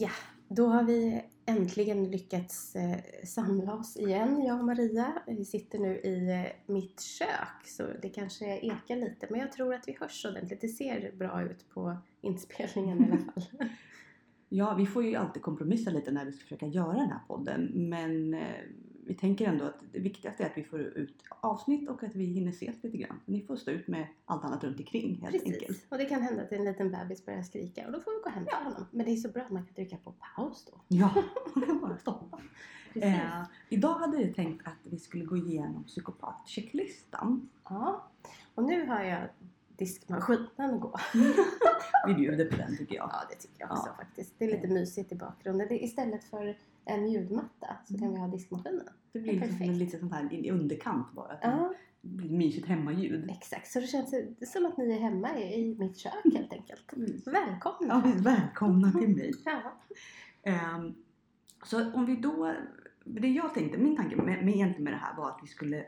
Ja, då har vi äntligen lyckats eh, samla oss igen, jag och Maria. Vi sitter nu i eh, mitt kök så det kanske ekar lite men jag tror att vi hörs ordentligt. Det ser bra ut på inspelningen i alla fall. Ja, vi får ju alltid kompromissa lite när vi ska försöka göra den här podden. Men eh, vi tänker ändå att det viktigaste är att vi får ut avsnitt och att vi hinner ses lite grann. Ni får stå ut med allt annat runt omkring helt Precis, enkelt. och det kan hända att en liten bebis börjar skrika och då får vi gå hem till honom. Men det är så bra att man kan trycka på paus då. Ja, bara stoppa. Eh, idag hade jag tänkt att vi skulle gå igenom psykopatchecklistan. Ja, och nu har jag diskmaskinen gå. Vi bjuder på den tycker jag. Ja, det tycker jag också Ja. faktiskt. Det är lite mysigt i bakgrunden. Det, istället för en ljudmatta så kan vi ha diskmaskinen. Det blir liksom Perfekt. lite sånt här i underkant bara. Att Ja, Det blir mysigt hemmaljud. exakt. Så det känns som att ni är hemma i, i mitt kök helt enkelt. Mm. Välkomna! Ja, välkomna till mig. Ja. Ehm, så om vi då, det jag tänkte, min tanke med, med, med det här var att vi skulle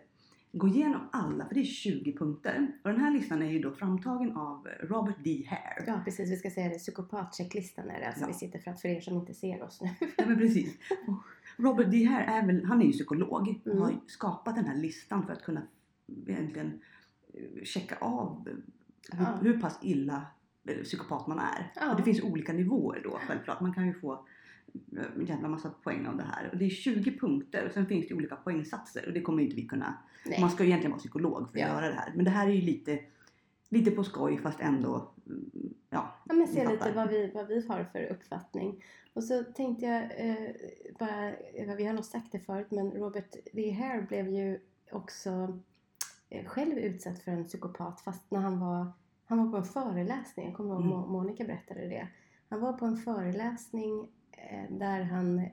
gå igenom alla, för det är 20 punkter. Och den här listan är ju då framtagen av Robert D. Hare. ja, precis. Vi ska säga det. Psykopatchecklistan är det alltså Ja. vi sitter framför er som inte ser oss nu. Ja, men precis. Robert D. Hare är väl, han är ju psykolog och Mm. har skapat den här listan för att kunna egentligen eh, checka av eh, hur, Ja. hur pass illa eh, psykopat man är. Ja. Och det finns olika nivåer då självklart. Man kan ju få jävla massa poäng av det här. Och det är 20 punkter och sen finns det olika poängsatser och det kommer inte vi kunna. Nej. Man ska ju egentligen vara psykolog för att Ja. göra det här. Men det här är ju lite, lite på skoj fast ändå, mm, ja. Ja, men se lite vad vi, vad vi har för uppfattning. Och så tänkte jag eh, bara, eh, vi har nog sagt det förut, men Robert D. Hare blev ju också eh, själv utsatt för en psykopat fast när han var, han var på en föreläsning. Jag kommer ihåg Mm. Mo- Monica berättade det. Han var på en föreläsning där han eh,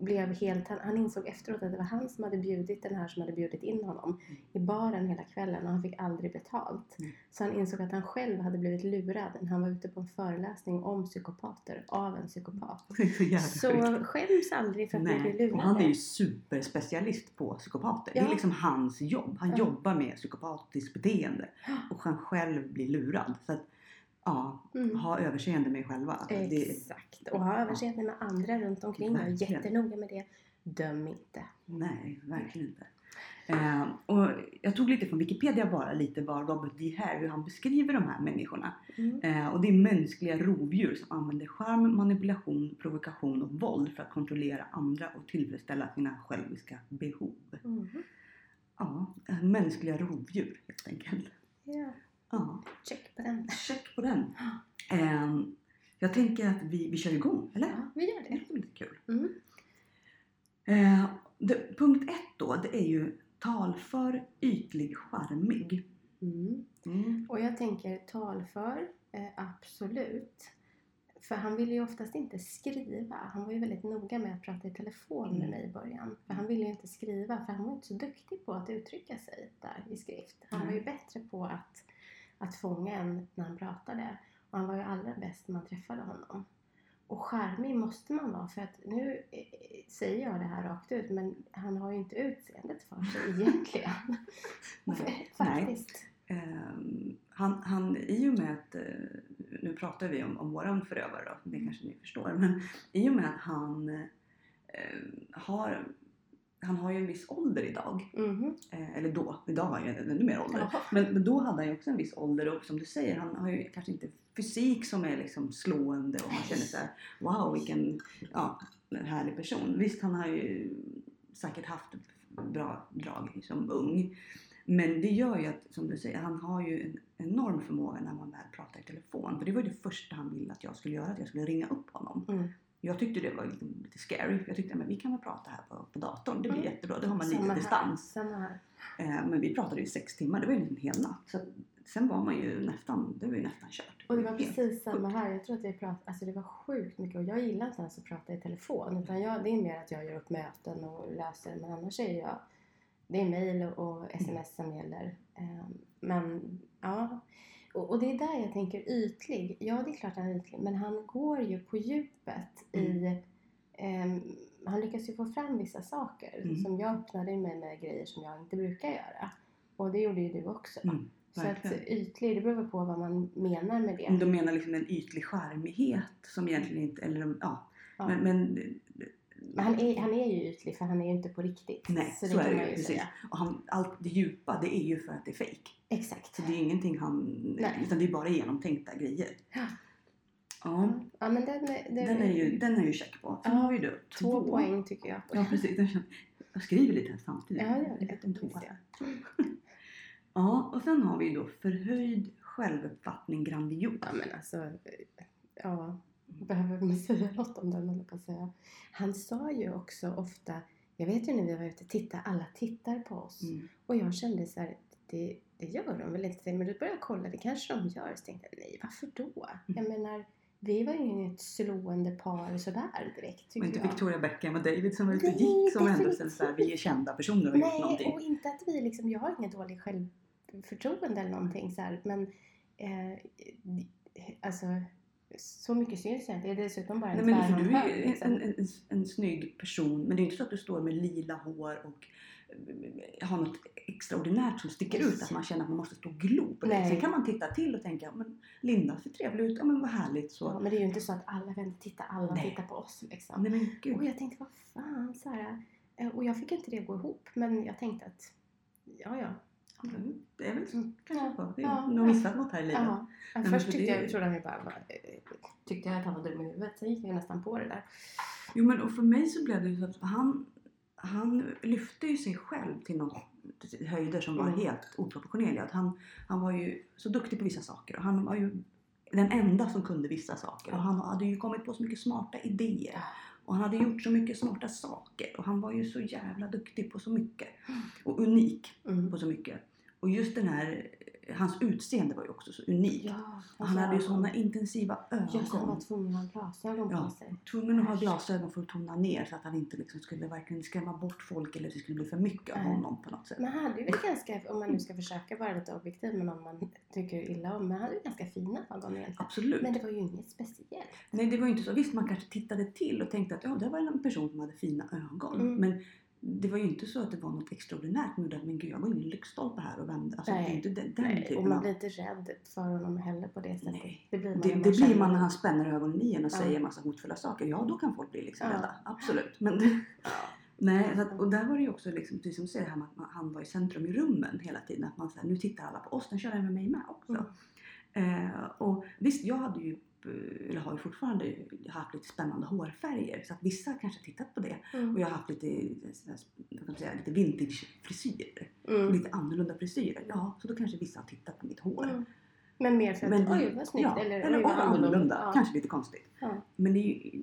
blev helt, han, han insåg efteråt att det var han som hade bjudit den här som hade bjudit in honom i baren hela kvällen och han fick aldrig betalt. Mm. Så han insåg att han själv hade blivit lurad när han var ute på en föreläsning om psykopater av en psykopat. Det så skäms aldrig för att Nej, och lurade. han är ju superspecialist på psykopater. Det Ja. är liksom hans jobb. Han jobbar med psykopatiskt beteende och han själv blir lurad. Så att, ja, Mm. ha överseende med själva. Det, Exakt. Och ha överseende med andra runt omkring. Var Verkligen. jättenoga med det. Döm inte. nej, verkligen inte. Eh, och jag tog lite från Wikipedia bara lite vad Robert D. Hare, hur han beskriver de här människorna. Mm. Eh, och det är mänskliga rovdjur som använder charm, manipulation, provokation och våld för att kontrollera andra och tillfredsställa sina själviska behov. Mm. Ja, eh, mänskliga rovdjur helt enkelt. Ja, Ja, check på den. check på den. Ehm, jag tänker att vi, vi kör igång, eller? Ja, vi gör Det det. lite kul. Mm. Eh, det, punkt ett då, det är ju talför, ytlig, charmig. Mm. Mm. Och jag tänker talför, eh, absolut. För han ville ju oftast inte skriva. Han var ju väldigt noga med att prata i telefon med Mm. mig i början. För han ville ju inte skriva, för han var inte så duktig på att uttrycka sig där i skrift. Han var ju bättre på att, att fånga en när han pratade. Och han var ju allra bäst när man träffade honom. Och charmig måste man vara för att nu eh, säger jag det här rakt ut men han har ju inte utseendet för sig egentligen. Nej. Faktiskt. Ehm, han, han, I och med att, eh, nu pratar vi om, om våran förövare då, det kanske ni förstår, men i och med att han eh, har han har ju en viss ålder idag. Mhm. Eh, eller då, idag har han ju ännu mer ålder. Men, men då hade han ju också en viss ålder och som du säger, han har ju kanske inte fysik som är liksom slående och man känner så här: wow vilken ja, härlig person. Visst han har ju säkert haft bra drag som ung. Men det gör ju att, som du säger, han har ju en enorm förmåga när man väl pratar i telefon. För det var ju det första han ville att jag skulle göra, att jag skulle ringa upp honom. Mm. Jag tyckte det var lite, scary. Jag tyckte att vi kan väl prata här på, på datorn. Det blir Mm. jättebra. Då har man Samma lite här. distans. Samma här. Eh, men vi pratade ju sex timmar. Det var ju en hel natt. Så sen var man ju nästan, det var ju nästan kört. Och det var Helt precis samma här. Jag tror att vi pratade, alltså det var sjukt mycket och jag gillar inte ens att prata i telefon. Utan jag, det är mer att jag gör upp möten och löser. Men annars är jag, det är mail och sms som gäller. Ehm, Men ja, och, och det är där jag tänker ytlig. Ja, det är klart han är ytlig. Men han går ju på djupet i ehm, han lyckas ju få fram vissa saker Mm. som jag öppnade mig med grejer som jag inte brukar göra. Och det gjorde ju du också. Mm. Så att ytlig, det beror på vad man menar med det. De menar liksom en ytlig charmighet som egentligen inte, eller de- ja. Ja. Men, men Men han är, han är ju ytlig för han är ju inte på riktigt. Nej, så det så är kan det ju, ju precis. säga. och han, allt det djupa det är ju för att det är fake. Exakt. Så det är ingenting han, Nej. utan det är bara genomtänkta grejer. Ja. Ja, Ja men den, är- det, den är ju, den är ju check på. Sen Ja, har vi då två poäng tycker jag. Ja precis, den jag skriver lite här samtidigt. Ja, gör det. Tvåa. Visst, ja. Ja, och sen har vi då förhöjd självuppfattning grandios. Ja men alltså, ja. Behöver man säga något om den eller säga. Han sa ju också ofta, jag vet ju när vi var ute, titta alla tittar på oss. Mm. Och jag kände så här, det, det gör de väl inte? Men då började jag kolla, det kanske de gör. Så tänkte jag, nej varför då? Jag menar, vi var ju inget slående par sådär direkt Och inte jag. Victoria Beckham och David som var ute och gick som ändå definitivt sen så här, vi är kända personer och Nej, någonting. och inte att vi liksom, jag har inget dåligt självförtroende eller någonting så här, men eh, alltså så mycket syns inte. Jag är dessutom bara en Nej, men för du är ju liksom. en, en, en, snygg person men det är inte så att du står med lila hår och eh, har något extraordinärt som sticker ut att man känner att man måste stå och glo på det. Nej. Sen kan man titta till och tänka men Linda ser trevlig ut, ja men vad härligt så. Ja, men det är ju inte så att alla vänner tittar, alla Nej. tittar på oss liksom. Nej men gud. Och jag tänkte, vad fan här, eh, Och jag fick inte det att gå ihop. Men jag tänkte att, ja ja. Det är väl så kanske Ja. Det är ja, nog missat något här i livet. ja. men Först för tyckte det- jag, trodde ju bara tyckte jag att han var dum i huvudet. Sen gick jag nästan på det där. Jo men och för mig så blev det ju så att han, han lyfte ju sig själv till någon höjder som var Mm. helt oproportionerliga. Att Han, han var ju så duktig på vissa saker och han var ju den enda som kunde vissa saker. Och han hade ju kommit på så mycket smarta idéer. Och han hade gjort så mycket smarta saker. Och han var ju så jävla duktig på så mycket. Och unik Mm. på så mycket. Och just den här, hans utseende var ju också så unikt. Ja, han hade ju alltså, såna intensiva ögon. Just han var tvungen att ha glasögon Ja. på sig. tvungen att ha glasögon för att tona ner så att han inte liksom skulle varken skrämma bort folk eller att det skulle bli för mycket av honom på något sätt. Men han hade ju ganska, om man nu ska försöka vara lite objektiv med någon man tycker illa om, men han hade ju ganska fina ögon egentligen. Absolut. Men det var ju inget speciellt. Nej, det var ju inte så. Visst, man kanske tittade till och tänkte att ja, det var en person som hade fina ögon. Mm. Men det var ju inte så att det var något extraordinärt gjorde att men gud, jag går in i en lyktstolpe här och vände. Alltså, Nej. det är inte den, Nej, och man blir inte rädd för honom heller på det sättet. Nej. Det blir man, Det, det blir man när han spänner ögonen i en och Ja. säger massa hotfulla saker. Ja, då kan folk bli liksom Ja. rädda. Absolut. Men Ja. Nej, att, och där var det ju också liksom, precis som du säger, det här med att han var i centrum i rummen hela tiden. Att man säger nu tittar alla på oss, den kör med mig med också. Mm. Eh, och visst, jag hade ju, eller har ju fortfarande haft lite spännande hårfärger. Så att vissa kanske tittat på det. Och Mm. jag har haft lite, eh, sådär, vad kan man säga, lite vintage-frisyrer. Mm. Lite annorlunda frisyrer. Ja, så då kanske vissa har tittat på mitt hår. Mm. Men mer för att, Men- oj vad snyggt. Ja, eller, eller oj vad vad annorlunda. Ja. Kanske lite konstigt. Ja. Men det är ju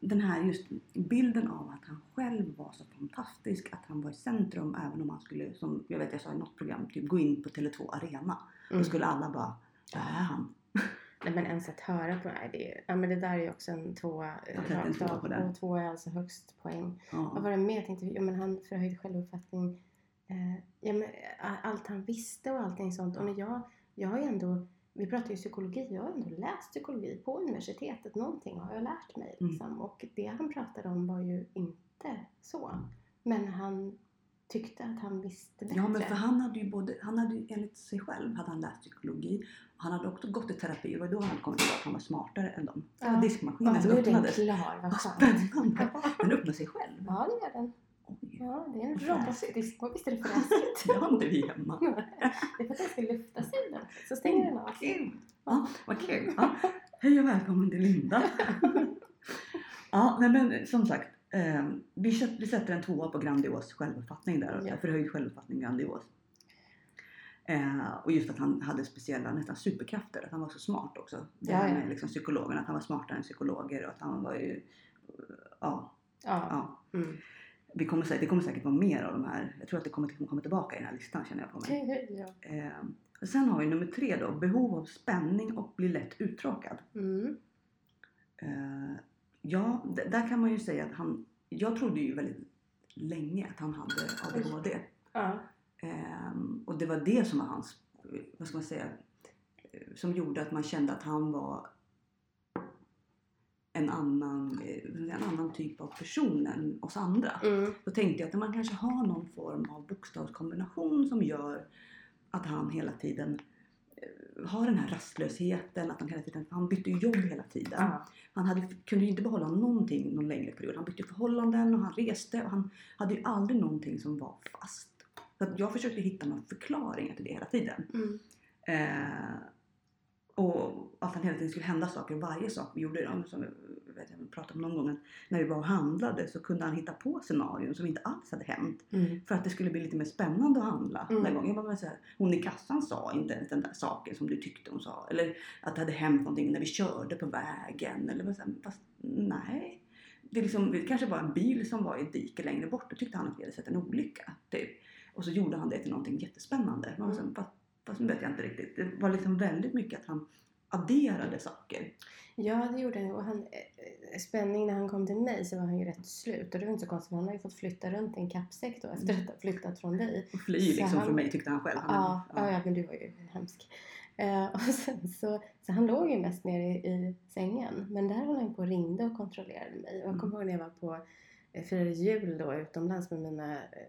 den här just bilden av att han själv var så fantastisk, att han var i centrum även om han skulle, som jag vet jag sa i något program, typ gå in på Tele2 Arena. Då Mm. skulle alla bara, där är han. Nej men ens att höra på nej, det, är- ja, men det där är ju också en tvåa eh, rakt av. Och tvåa är alltså högst poäng. Vad Ja. var det mer jag tänkte? Ja men han förhöjd självuppfattning. Eh, ja, men, a- allt han visste och allting sånt. Och när jag, jag har ju ändå, vi pratar ju psykologi, jag har ändå läst psykologi på universitetet. Någonting har jag lärt mig Mm. liksom. Och det han pratade om var ju inte så. Men han tyckte att han visste bättre. Ja men för han hade ju både, han hade ju enligt sig själv hade han läst psykologi han hade också gått i terapi och då han kom till att han var smartare än dem. Ja. Diskmaskinen ja, nu är den öppnades. klar, vad spännande! Den öppnade sig själv. Ja, det gör den. Ja, det är en robotdiskmaskine. Visst är det fräsigt? det har inte vi hemma. Det är för att den ska lyfta sig. Så stänger den av. Kul! Ja, vad kul! Ja. Hej och välkommen till Linda! Ja, nej men som sagt. Eh, vi, sätter, vi sätter en tvåa på grandios självuppfattning där. Ja. Förhöjd självuppfattning grandios. Eh, och just att han hade speciella, nästan superkrafter. Att han var så smart också. Det här med liksom psykologen, att han var smartare än psykologer och att han var ju... Ja, Ja. ja. Mm. Vi kommer, säkert- det kommer säkert vara mer av de här. Jag tror att det kommer, kommer komma tillbaka i den här listan känner jag på mig. ja. Eh, och sen har vi nummer tre då. Behov av spänning och bli lätt uttråkad. Mm. Eh, ja, där kan man ju säga att han... Jag trodde ju väldigt länge att han hade ADHD. Ja. Ehm, och det var det som var hans, vad ska man säga, eh, som gjorde att man kände att han var en annan, eh, en annan typ av person än oss andra. Mm. Då tänkte jag att man kanske har någon form av bokstavskombination som gör att han hela tiden eh, har den här rastlösheten, att han hela tiden, han bytte jobb hela tiden. Ja. Han hade, kunde ju inte behålla någonting någon längre period. Han bytte förhållanden och han reste och han hade ju aldrig någonting som var fast. Så att jag försökte hitta några förklaringar till det hela tiden. Mm. Eh, och att han hela tiden skulle hända saker. Varje sak vi gjorde, ja, som vet, jag pratade om någon gång, när vi var och handlade så kunde han hitta på scenarion som inte alls hade hänt. Mm. För att det skulle bli lite mer spännande att handla Mm. den gången. Jag bara, så här, hon i kassan sa inte ens den där saken som du tyckte hon sa. Eller att det hade hänt någonting när vi körde på vägen. Eller så här, fast nej. Det, liksom, det kanske var en bil som var i ett dike längre bort. Då tyckte han att vi hade sett en olycka. Typ. Och så gjorde han det till någonting jättespännande. Man var så Mm. fast, fast nu vet jag inte riktigt. Det var liksom väldigt mycket att han adderade saker. Ja, det gjorde han. Och han, eh, spänning när han kom till mig så var han ju rätt slut. Och det var inte så konstigt. Han har ju fått flytta runt i en kappsäck då efter att ha flyttat från dig. Och fly liksom han- för mig tyckte han själv. Han, Ja, ja. ja, men du var ju hemsk. Eh, och sen så, så han låg ju mest nere i, i sängen. Men där höll han på och ringde och kontrollerade mig. Och jag Mm. kommer ihåg när jag var på eh, firade jul då utomlands med mina, eh,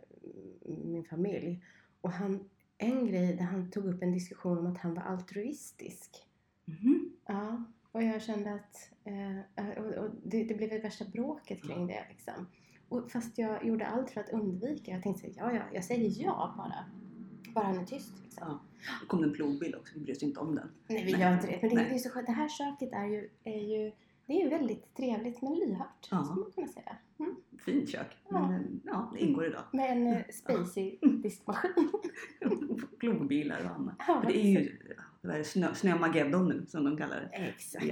min familj. Och han, en grej där han tog upp en diskussion om att han var altruistisk. Mhm. Ja, och jag kände att eh, och, och det, det blev ett värsta bråket kring det liksom. Och fast jag gjorde allt för att undvika. Jag tänkte ja, ja, jag säger ja bara. Bara han är tyst liksom. Ja. Det kom det en plogbild också, vi bryr oss inte om den. Nej, vi Nej. gör inte det. Men det, det är så skönt. Det här köket är ju, är ju, det är väldigt trevligt men lyhört. Ja. Skulle man kunna säga. Mm. Fint kök. Ja. Men eh, ja, det ingår idag. Med en eh, spacey diskmaskin. Plogbilar och annat. Ja, det är ju vad är det, snö, snömageddon nu som de kallar det. Exakt.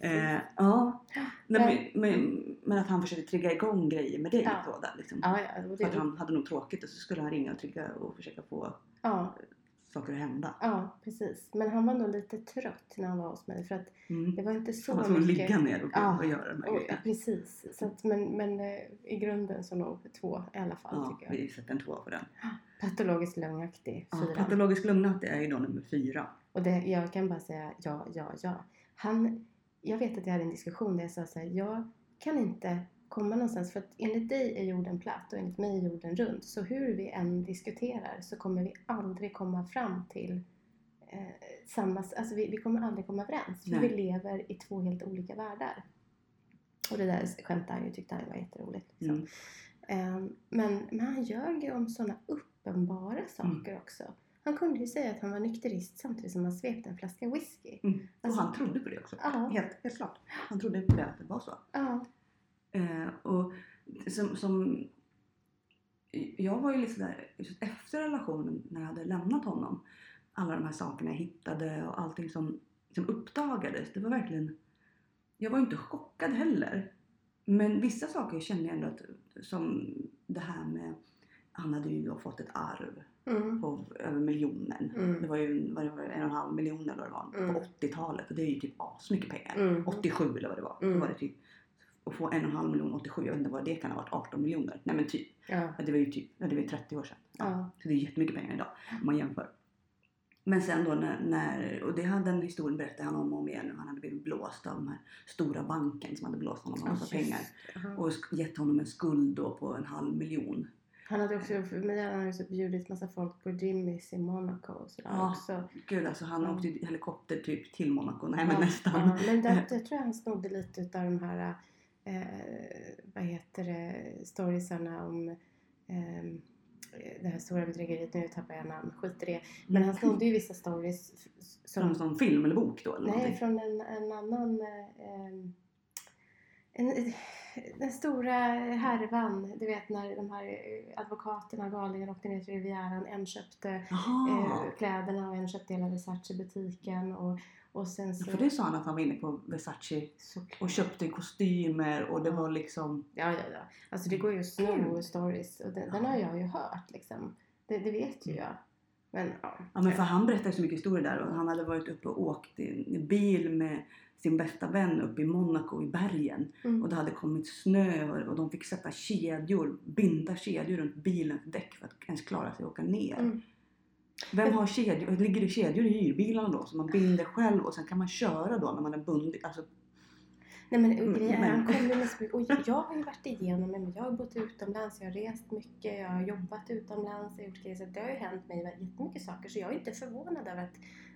Ja. Eh, ja. Men, men, men att han försökte trigga igång grejer med dig Ja. då där, liksom. ja, ja, och För att det, han hade nog tråkigt och så skulle han ringa och trigga och försöka få ja, saker att hända. ja, precis. Men han var nog lite trött när han var hos mig. För att Mm. det var inte så Han var tvungen att mycket... ligga ner och, Ja. och göra de här Och, grejerna. precis. Så att, men men eh, i grunden så nog två i alla fall Ja, tycker jag. vi sätter en två på den. Patologiskt lögnaktig, Ja, fyra. patologisk lugnaktig är ju då nummer fyra. Och det, jag kan bara säga ja, ja, ja. Han, jag vet att jag hade en diskussion där jag sa så här, jag kan inte komma någonstans för att enligt dig är jorden platt och enligt mig är jorden rund. Så hur vi än diskuterar så kommer vi aldrig komma fram till eh, samma, alltså vi, vi kommer aldrig komma överens. För Nej. vi lever i två helt olika världar. Och det där skämtade han ju, tyckte han var jätteroligt. Liksom. Mm. Ehm, men, men han ljög ju om sådana uppenbara saker också. Han kunde ju säga att han var nykterist samtidigt som han svepte en flaska whisky. Mm. Och Alltså- han trodde på det också. Ja. Helt, helt klart. Han trodde på det att det var så. Ja. Eh, och som, som, jag var ju lite där just efter relationen när jag hade lämnat honom. Alla de här sakerna jag hittade och allting som, som uppdagades. Det var verkligen... Jag var inte chockad heller. Men vissa saker kände jag ändå att, som det här med... Han hade ju då fått ett arv Mm. på över miljonen. Mm. Det var ju vad det var, en och en halv miljon eller vad det var Mm. på 80-talet. Och det är ju typ asmycket pengar. Mm. 87 eller vad det var. Mm. Då var det typ att få en och en halv miljon 87, jag vet inte vad det kan ha varit, 18 miljoner. Nej men typ. Ja. Ja, Det var ju typ, ja, det var ju 30 år sedan. Ja. Så det är jättemycket pengar idag om man jämför. Men sen då när, när och det hade den historien berättade han om och om igen. Han hade blivit blåst av den här stora banken som hade blåst honom på massa just pengar. Ja. Och gett honom en skuld då på en halv miljon. Han hade också, för mig hade han också bjudit massa folk på Jimmys i Monaco och sådär Ja. också. Gud alltså han Ja. åkte ju helikopter typ till Monaco. Nej men Ja, nästan. Ja, men där, där tror jag han snodde lite utav de här, eh, vad heter det, storiesarna om eh, det här stora bedrägeriet. Nu tappar jag namn, skit i det. Men han snodde ju vissa stories en som, sån film eller bok då eller nej, någonting. från en, en annan eh, en, den stora härvan, du vet när de här advokaterna, galningarna åkte ner till Rivieran. En köpte eh, kläderna och en köpte hela Versace-butiken. Och, och sen så... För det sa han att han var inne på Versace Såklart. och köpte kostymer och det Ja. var liksom... Ja, ja, ja. Alltså det går ju att sno stories och den, den har jag ju hört liksom. Det, det vet ju jag. Men ja. Ja men för han berättade så mycket historier där och han hade varit uppe och åkt i bil med sin bästa vän uppe i Monaco i bergen. Mm. Och det hade kommit snö och- och de fick sätta kedjor, binda kedjor runt bilens däck för att ens klara sig och åka ner. Mm. Vem har kedjor? Ligger det kedjor i hyrbilarna då som man binder själv och sen kan man köra då när man är bundit? Alltså, Nej men Mm, grejen är, han så. Och jag har ju varit igenom det, jag har bott utomlands, jag har rest mycket, jag har jobbat utomlands, jag har gjort grejer. Så det har ju hänt mig jättemycket saker. Så jag är inte förvånad över att,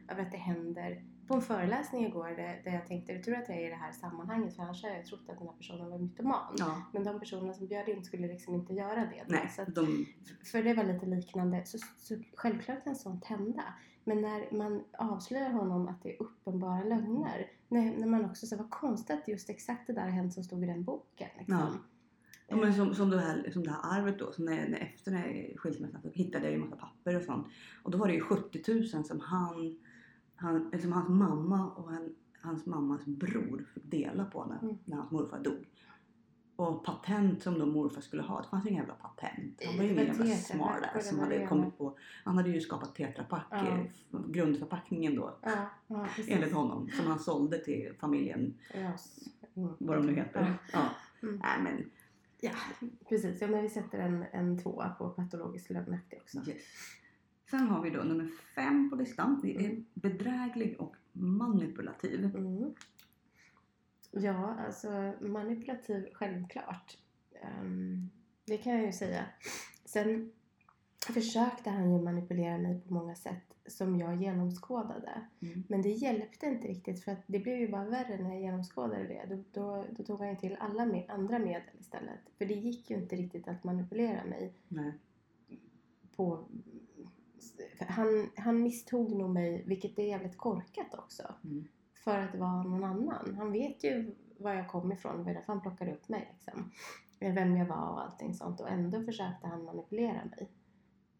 över att det händer. På en föreläsning igår där, där jag tänkte, det tur att jag är i det här sammanhanget för annars hade jag trott att den här personen var mytoman. Ja. Men de personerna som bjöd in skulle liksom inte göra det. Nej, att, de, för det var lite liknande. Så, så självklart kan sånt hända. Men när man avslöjar honom att det är uppenbara lögner. När, när man också säger vad konstigt att just exakt det där har hänt som stod i den boken. Liksom. Ja. Ja, men som, som, det här, som det här arvet då, så när, när efter den här skilsmässan så hittade jag ju massa papper och sånt. Och då var det ju 70 000 som han, han eller som hans mamma och han, hans mammas bror fick dela på när, Mm. när hans morfar dog. Och patent som då morfar skulle ha, det fanns ju inga jävla patent. Han var ju ingen jävla Tetra Pak smart där och som hade kommit på, han hade ju skapat Tetra Pak, Ja. eh, grundförpackningen då. Ja, ja. Enligt honom, som han sålde till familjen, Ja, s- mm. vad de nu heter. Ja. Ja. Mm. Nej men Ja, precis. Ja, men vi sätter en, en tvåa på patologiskt lögnaktig också. Yes. Sen har vi då nummer fem på listan. Det är Mm. bedräglig och manipulativ. Mm. Ja, alltså manipulativ självklart. Ehm, det kan jag ju säga. Sen försökte han ju manipulera mig på många sätt som jag genomskådade. Mm. Men det hjälpte inte riktigt för att det blev ju bara värre när jag genomskådade det. Då, då, då tog han ju till alla med, andra medel istället. För det gick ju inte riktigt att manipulera mig Nej. på... Han, han misstog nog mig, vilket är jävligt korkat också. Mm. För att vara någon annan. Han vet ju var jag kom ifrån. Det var därför han plockade upp mig. Liksom. Vem jag var och allting sånt. Och ändå försökte han manipulera mig.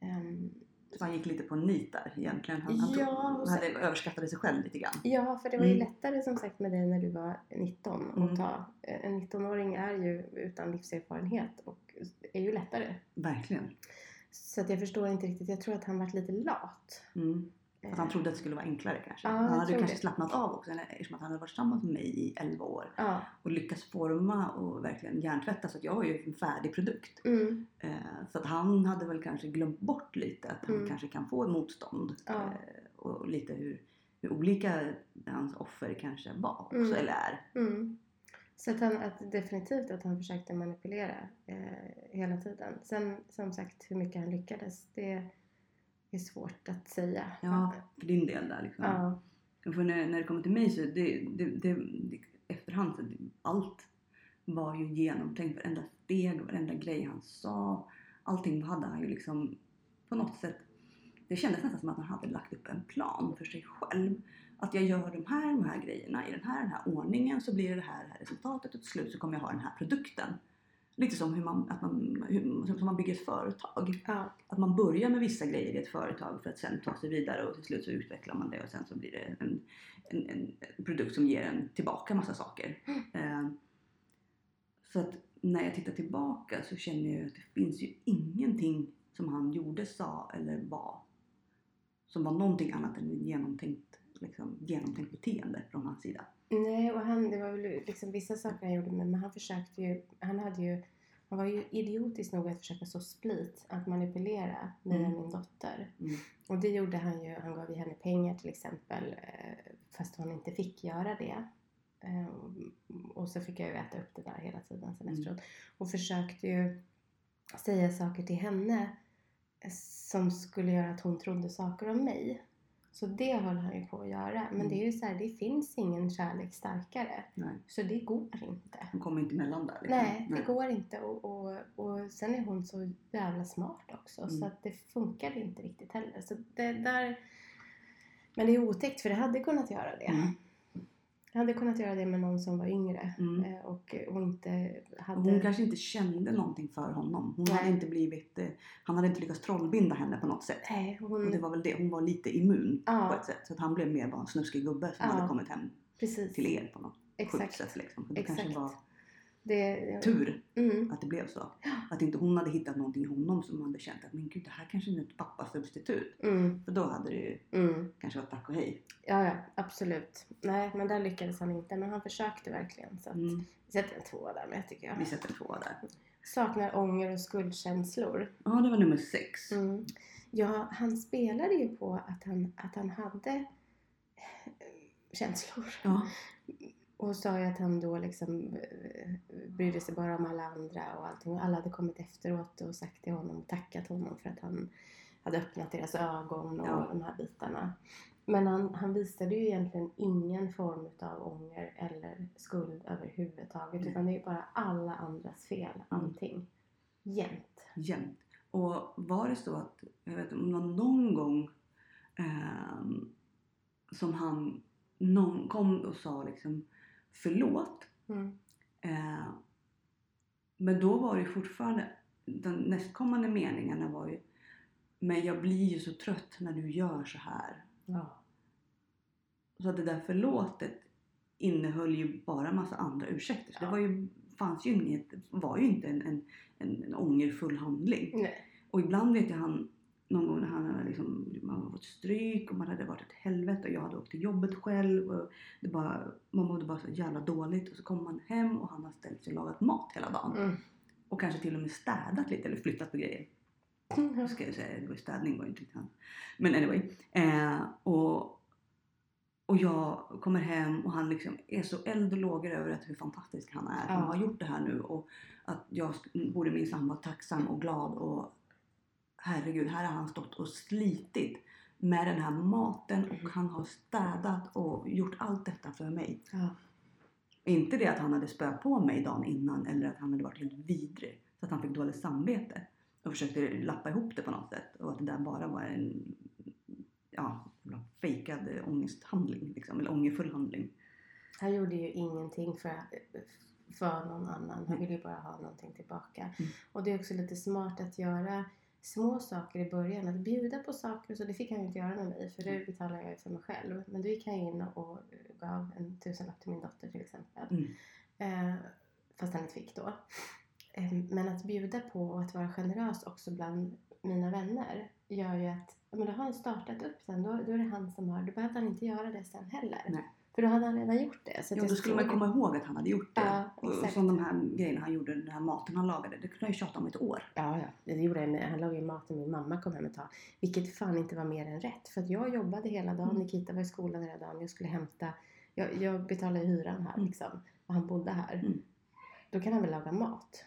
Ehm, Så han gick lite på nit där egentligen. Han, han, Ja, tog, hade överskattade sig själv lite grann. Ja, för det var ju Mm. lättare som sagt med dig när du var 19 Mm. att ta. En 19-åring är ju utan livserfarenhet och är ju lättare. Verkligen. Så att jag förstår inte riktigt. Jag tror att han varit lite lat. Mm. Att han Eh, trodde att det skulle vara enklare kanske. Ja, han hade kanske det. slappnat av också eftersom att han hade varit tillsammans med mig i 11 år. Ja. Och lyckats forma och verkligen hjärntvätta så att jag var ju en färdig produkt. Mm. Eh, så att han hade väl kanske glömt bort lite att han Mm. kanske kan få motstånd. Ja. Eh, och lite hur, hur olika hans offer kanske var också, Mm. eller är. Mm. Så att han, att definitivt att han försökte manipulera eh, hela tiden. Sen som sagt hur mycket han lyckades, det är svårt att säga. Ja, för din del där liksom. Ja. För när, när det kommer till mig så det, det, det, det efterhand så allt var ju genomtänkt. Varenda steg, varenda grej han sa. Allting hade han ju liksom på något sätt. Det kändes nästan som att han hade lagt upp en plan för sig själv. Att jag gör de här, de här grejerna i den här, den här ordningen så blir det här, det här resultatet och till slut så kommer jag ha den här produkten. Lite som hur man, att man, hur, som man bygger ett företag. Ja. Att man börjar med vissa grejer i ett företag för att sen ta sig vidare och till slut så utvecklar man det och sen så blir det en, en, en produkt som ger en tillbaka massa saker. Eh, så att när jag tittar tillbaka så känner jag att det finns ju ingenting som han gjorde, sa eller var som var någonting annat än ett genomtänkt, liksom, genomtänkt beteende från hans sida. Nej, och han, det var väl liksom vissa saker han gjorde, men han försökte ju, han hade ju, han var ju idiotisk nog att försöka så split, att manipulera mig och Mm. min dotter. Mm. Och det gjorde han ju, han gav ju henne pengar till exempel, eh, fast hon inte fick göra det. Eh, och så fick jag ju äta upp det där hela tiden sen Mm. efteråt. Och försökte ju säga saker till henne eh, som skulle göra att hon trodde saker om mig. Så det höll han ju på att göra. Men Mm. det är ju så här, det finns ingen kärlek starkare. Nej, Så det går inte. hon kommer inte emellan där. liksom. Nej, det går inte. Och, och, och sen är hon så jävla smart också. Mm. Så att det funkar inte riktigt heller. Så det där... Men det är otäckt för det hade kunnat göra det. Mm. Jag hade kunnat göra det med någon som var yngre. Mm. eh, Och, och inte Och hade... hon kanske inte kände någonting för honom. Hon hade inte blivit, eh, han hade inte lyckats trollbinda henne på något sätt. Nej, Och hon... det var väl det, hon var lite immun Ja. på ett sätt. Så att han blev mer bara en snuskig gubbe som Ja. hade kommit hem Precis. till er på något sjukt Exakt. sätt. Liksom. Det Exakt. kanske var Det... tur Mm. att det blev så. Att inte hon hade hittat någonting i honom som hade känt att men gud det här kanske är ett pappasubstitut. Mm. För då hade det ju Mm. kanske varit tack och hej. Ja, ja, absolut. Nej, men där lyckades han inte. Men han försökte verkligen. Så att, Mm. vi sätter en tvåa där med tycker Vi jag. sätter en tvåa där. Saknar ånger och skuldkänslor. Ja, det var nummer sex. Mm. Ja, han spelade ju på att han, att han hade eh, känslor. Ja. Och sa ju att han då liksom eh, brydde sig bara om alla andra och allting. Och alla hade kommit efteråt och sagt till honom och tackat honom för att han hade öppnat deras ögon och Ja. de här bitarna. Men han, han visade ju egentligen ingen form av ånger eller skuld överhuvudtaget. Nej. Utan det är bara alla andras fel, Mm. allting. Jämt. jämt. Och var det så att, jag vet om det var någon gång ehm, som han någon kom och sa liksom förlåt. Mm. Eh, men då var det fortfarande, de nästkommande meningarna var ju Men jag blir ju så trött när du gör så här. Ja. Så att det där förlåtet innehöll ju bara massa andra ursäkter. Så det Ja. var ju, fanns ju inget, var ju inte en, en, en, en ångerfull handling. Nej. Och ibland vet jag han, någon gång när han hade liksom, man hade fått stryk och man hade varit ett helvete och jag hade åkt till jobbet själv. Och det bara, man mådde bara så jävla dåligt och så kommer man hem och han har ställt sig och lagat mat hela dagen. Mm. Och kanske till och med städat lite eller flyttat på grejer. Mm. Ska jag säga, det var städning var inte han. Men anyway. Eh, och, och jag kommer hem och han liksom är så eld och lågor över att hur fantastisk han är Ja. har gjort det här nu. Och att jag borde minsann vara tacksam och glad och herregud, här har han stått och slitit med den här maten och han har städat och gjort allt detta för mig. Ja. Inte det att han hade spöat på mig dagen innan eller att han hade varit helt vidrig så att han fick dåligt samvete och försökte lappa ihop det på något sätt och att det där bara var en ja, fejkad ångesthandling liksom, eller ångerfull handling. Han gjorde ju ingenting för, för någon annan. Han ville ju bara ha någonting tillbaka. Mm. Och det är också lite smart att göra små saker i början. Att bjuda på saker. Så det fick han ju inte göra med mig. För det betalar jag ju för mig själv. Men då gick han in och gav en tusenlapp till min dotter till exempel. Mm. Eh, fast han inte fick då. Eh, men att bjuda på och att vara generös också bland mina vänner gör ju att men då har han startat upp sen. Då, då är det han som har, då behöver han inte göra det sen heller. Nej. För då hade han redan gjort det. Så Jo, då skulle man komma ihåg att han hade gjort det. Ja, och, och som de här grejerna han gjorde, den här maten han lagade, det kunde han ju tjata om ett år. Ja, ja. Det gjorde med. Han lagade mat när min mamma kom hem ett tag. Vilket fan inte var mer än rätt. För att jag jobbade hela dagen. Mm. Nikita var i skolan hela dagen. Jag skulle hämta. Jag, jag betalade hyran här Mm. liksom. Och han bodde här. Mm. Då kan han väl laga mat.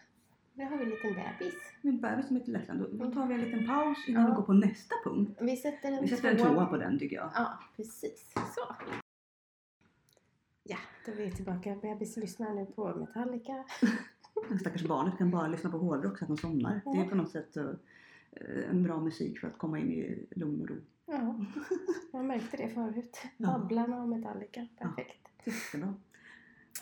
Nu har vi en liten bebis. Min bebis som ledsen. Då, då tar vi en liten paus innan Ja. vi går på nästa punkt. Vi sätter en Vi sätter en tvåa på den tycker jag. Ja, precis. Så. Ja, då är vi tillbaka. Bebis lyssnar nu på Metallica. Stackars barnet kan bara lyssna på hårdrock så att de somnar. Det är på något sätt eh, en bra musik för att komma in i lugn och ro. Ja, jag märkte det förut. Ja. Babblarna och Metallica. Perfekt. Jättebra.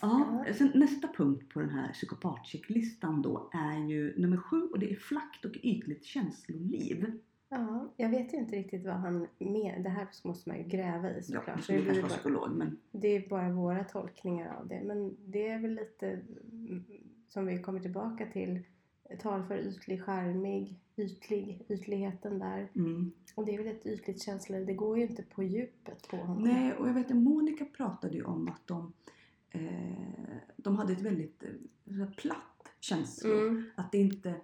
Ja, sen nästa punkt på den här psykopatchecklistan då är ju nummer sju och det är flackt och ytligt känsloliv. Ja, jag vet ju inte riktigt vad han menar. Det här måste man ju gräva i Ja, såklart. du Så det, kanske psykolog men det är bara våra tolkningar av det. Men det är väl lite mm, som vi kommer tillbaka till. Tal för ytlig, charmig, ytlig, ytligheten där. mm. Och det är väl ett ytligt känsloliv. Det går ju inte på djupet på honom. Nej, och jag vet att Monica pratade ju om att de, eh, de hade ett väldigt eh, platt känslor. Mm. Att det inte,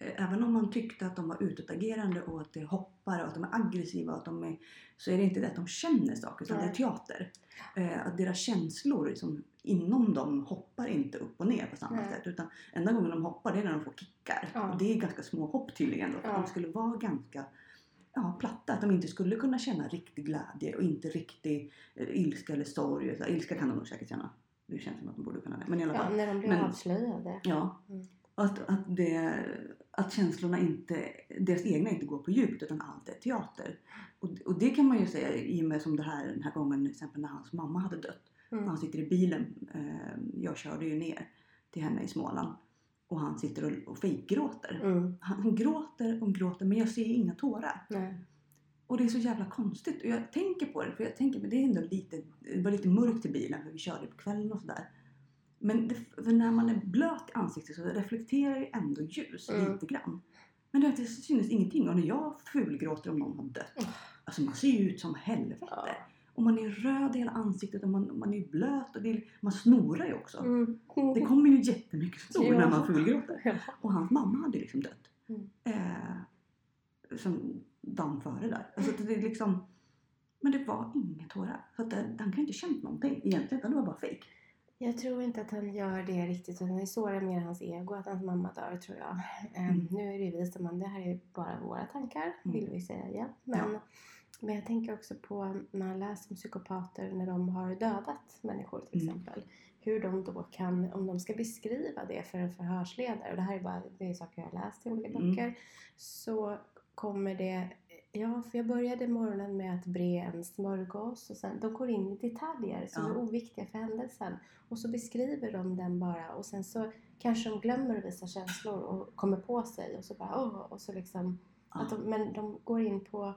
även om man tyckte att de var utåtagerande och att det hoppar och att de är aggressiva och att de är, så är det inte det att de känner saker utan det är teater. Eh, att deras känslor liksom, inom dem hoppar inte upp och ner på samma Nej. sätt utan enda gången de hoppar det är när de får kickar. Ja. Och det är ganska små hopp tydligen då, för Ja. de skulle vara ganska ja, platta. Att de inte skulle kunna känna riktig glädje och inte riktig eh, ilska eller sorg. Så, ilska kan de nog säkert känna. Det känns som att de borde kunna det. Men i alla Ja, fall. när de blir Men- avslöjade. Ja. Mm. Att, att, det, att känslorna inte, deras egna inte går på djupt utan allt är teater. Och, och det kan man ju säga i och med som det här, den här gången till exempel när hans mamma hade dött. Mm. Han sitter i bilen, eh, jag körde ju ner till henne i Småland. Och han sitter och, och fejkgråter. Mm. Han, han gråter och gråter men jag ser inga tårar. Nej. Och det är så jävla konstigt. Och jag tänker på det, för jag tänker men det är ändå lite, det var lite mörkt i bilen för vi körde på kvällen och sådär. Men det, när man är blöt i ansiktet så reflekterar ju ändå ljus Mm. lite grann. Men det, det synes ingenting. Och när jag fulgråter om någon har dött. Mm. Alltså man ser ju ut som helvete. Ja. Och man är röd i hela ansiktet och man, man är blöt och är- man snorar ju också. Mm. Det kommer ju jättemycket snor när man fulgråter. Ja. Och hans mamma hade liksom dött. Mm. Eh, som dagen före där. Alltså att det är liksom, men det var inga tårar. Så att det, han kan ju inte känt någonting egentligen. Det var bara fejk. Jag tror inte att han gör det riktigt. utan Det sårar mer hans ego att hans mamma dör tror jag. Ehm, Mm. Nu är det ju vi som, det här är bara våra tankar vill vi säga. Men, Ja. men jag tänker också på när man läser om psykopater när de har dödat människor till Mm. exempel. Hur de då kan, om de ska beskriva det för en förhörsledare, och det här är bara det är saker jag har läst i olika Mm. böcker, så kommer det Ja, för jag började morgonen med att bre en smörgås och sen de går in i detaljer som Ja. är oviktiga för händelsen. Och så beskriver de den bara och sen så kanske de glömmer att visa känslor och kommer på sig och så bara åh, och så liksom. Ja. Att de, men de går in på,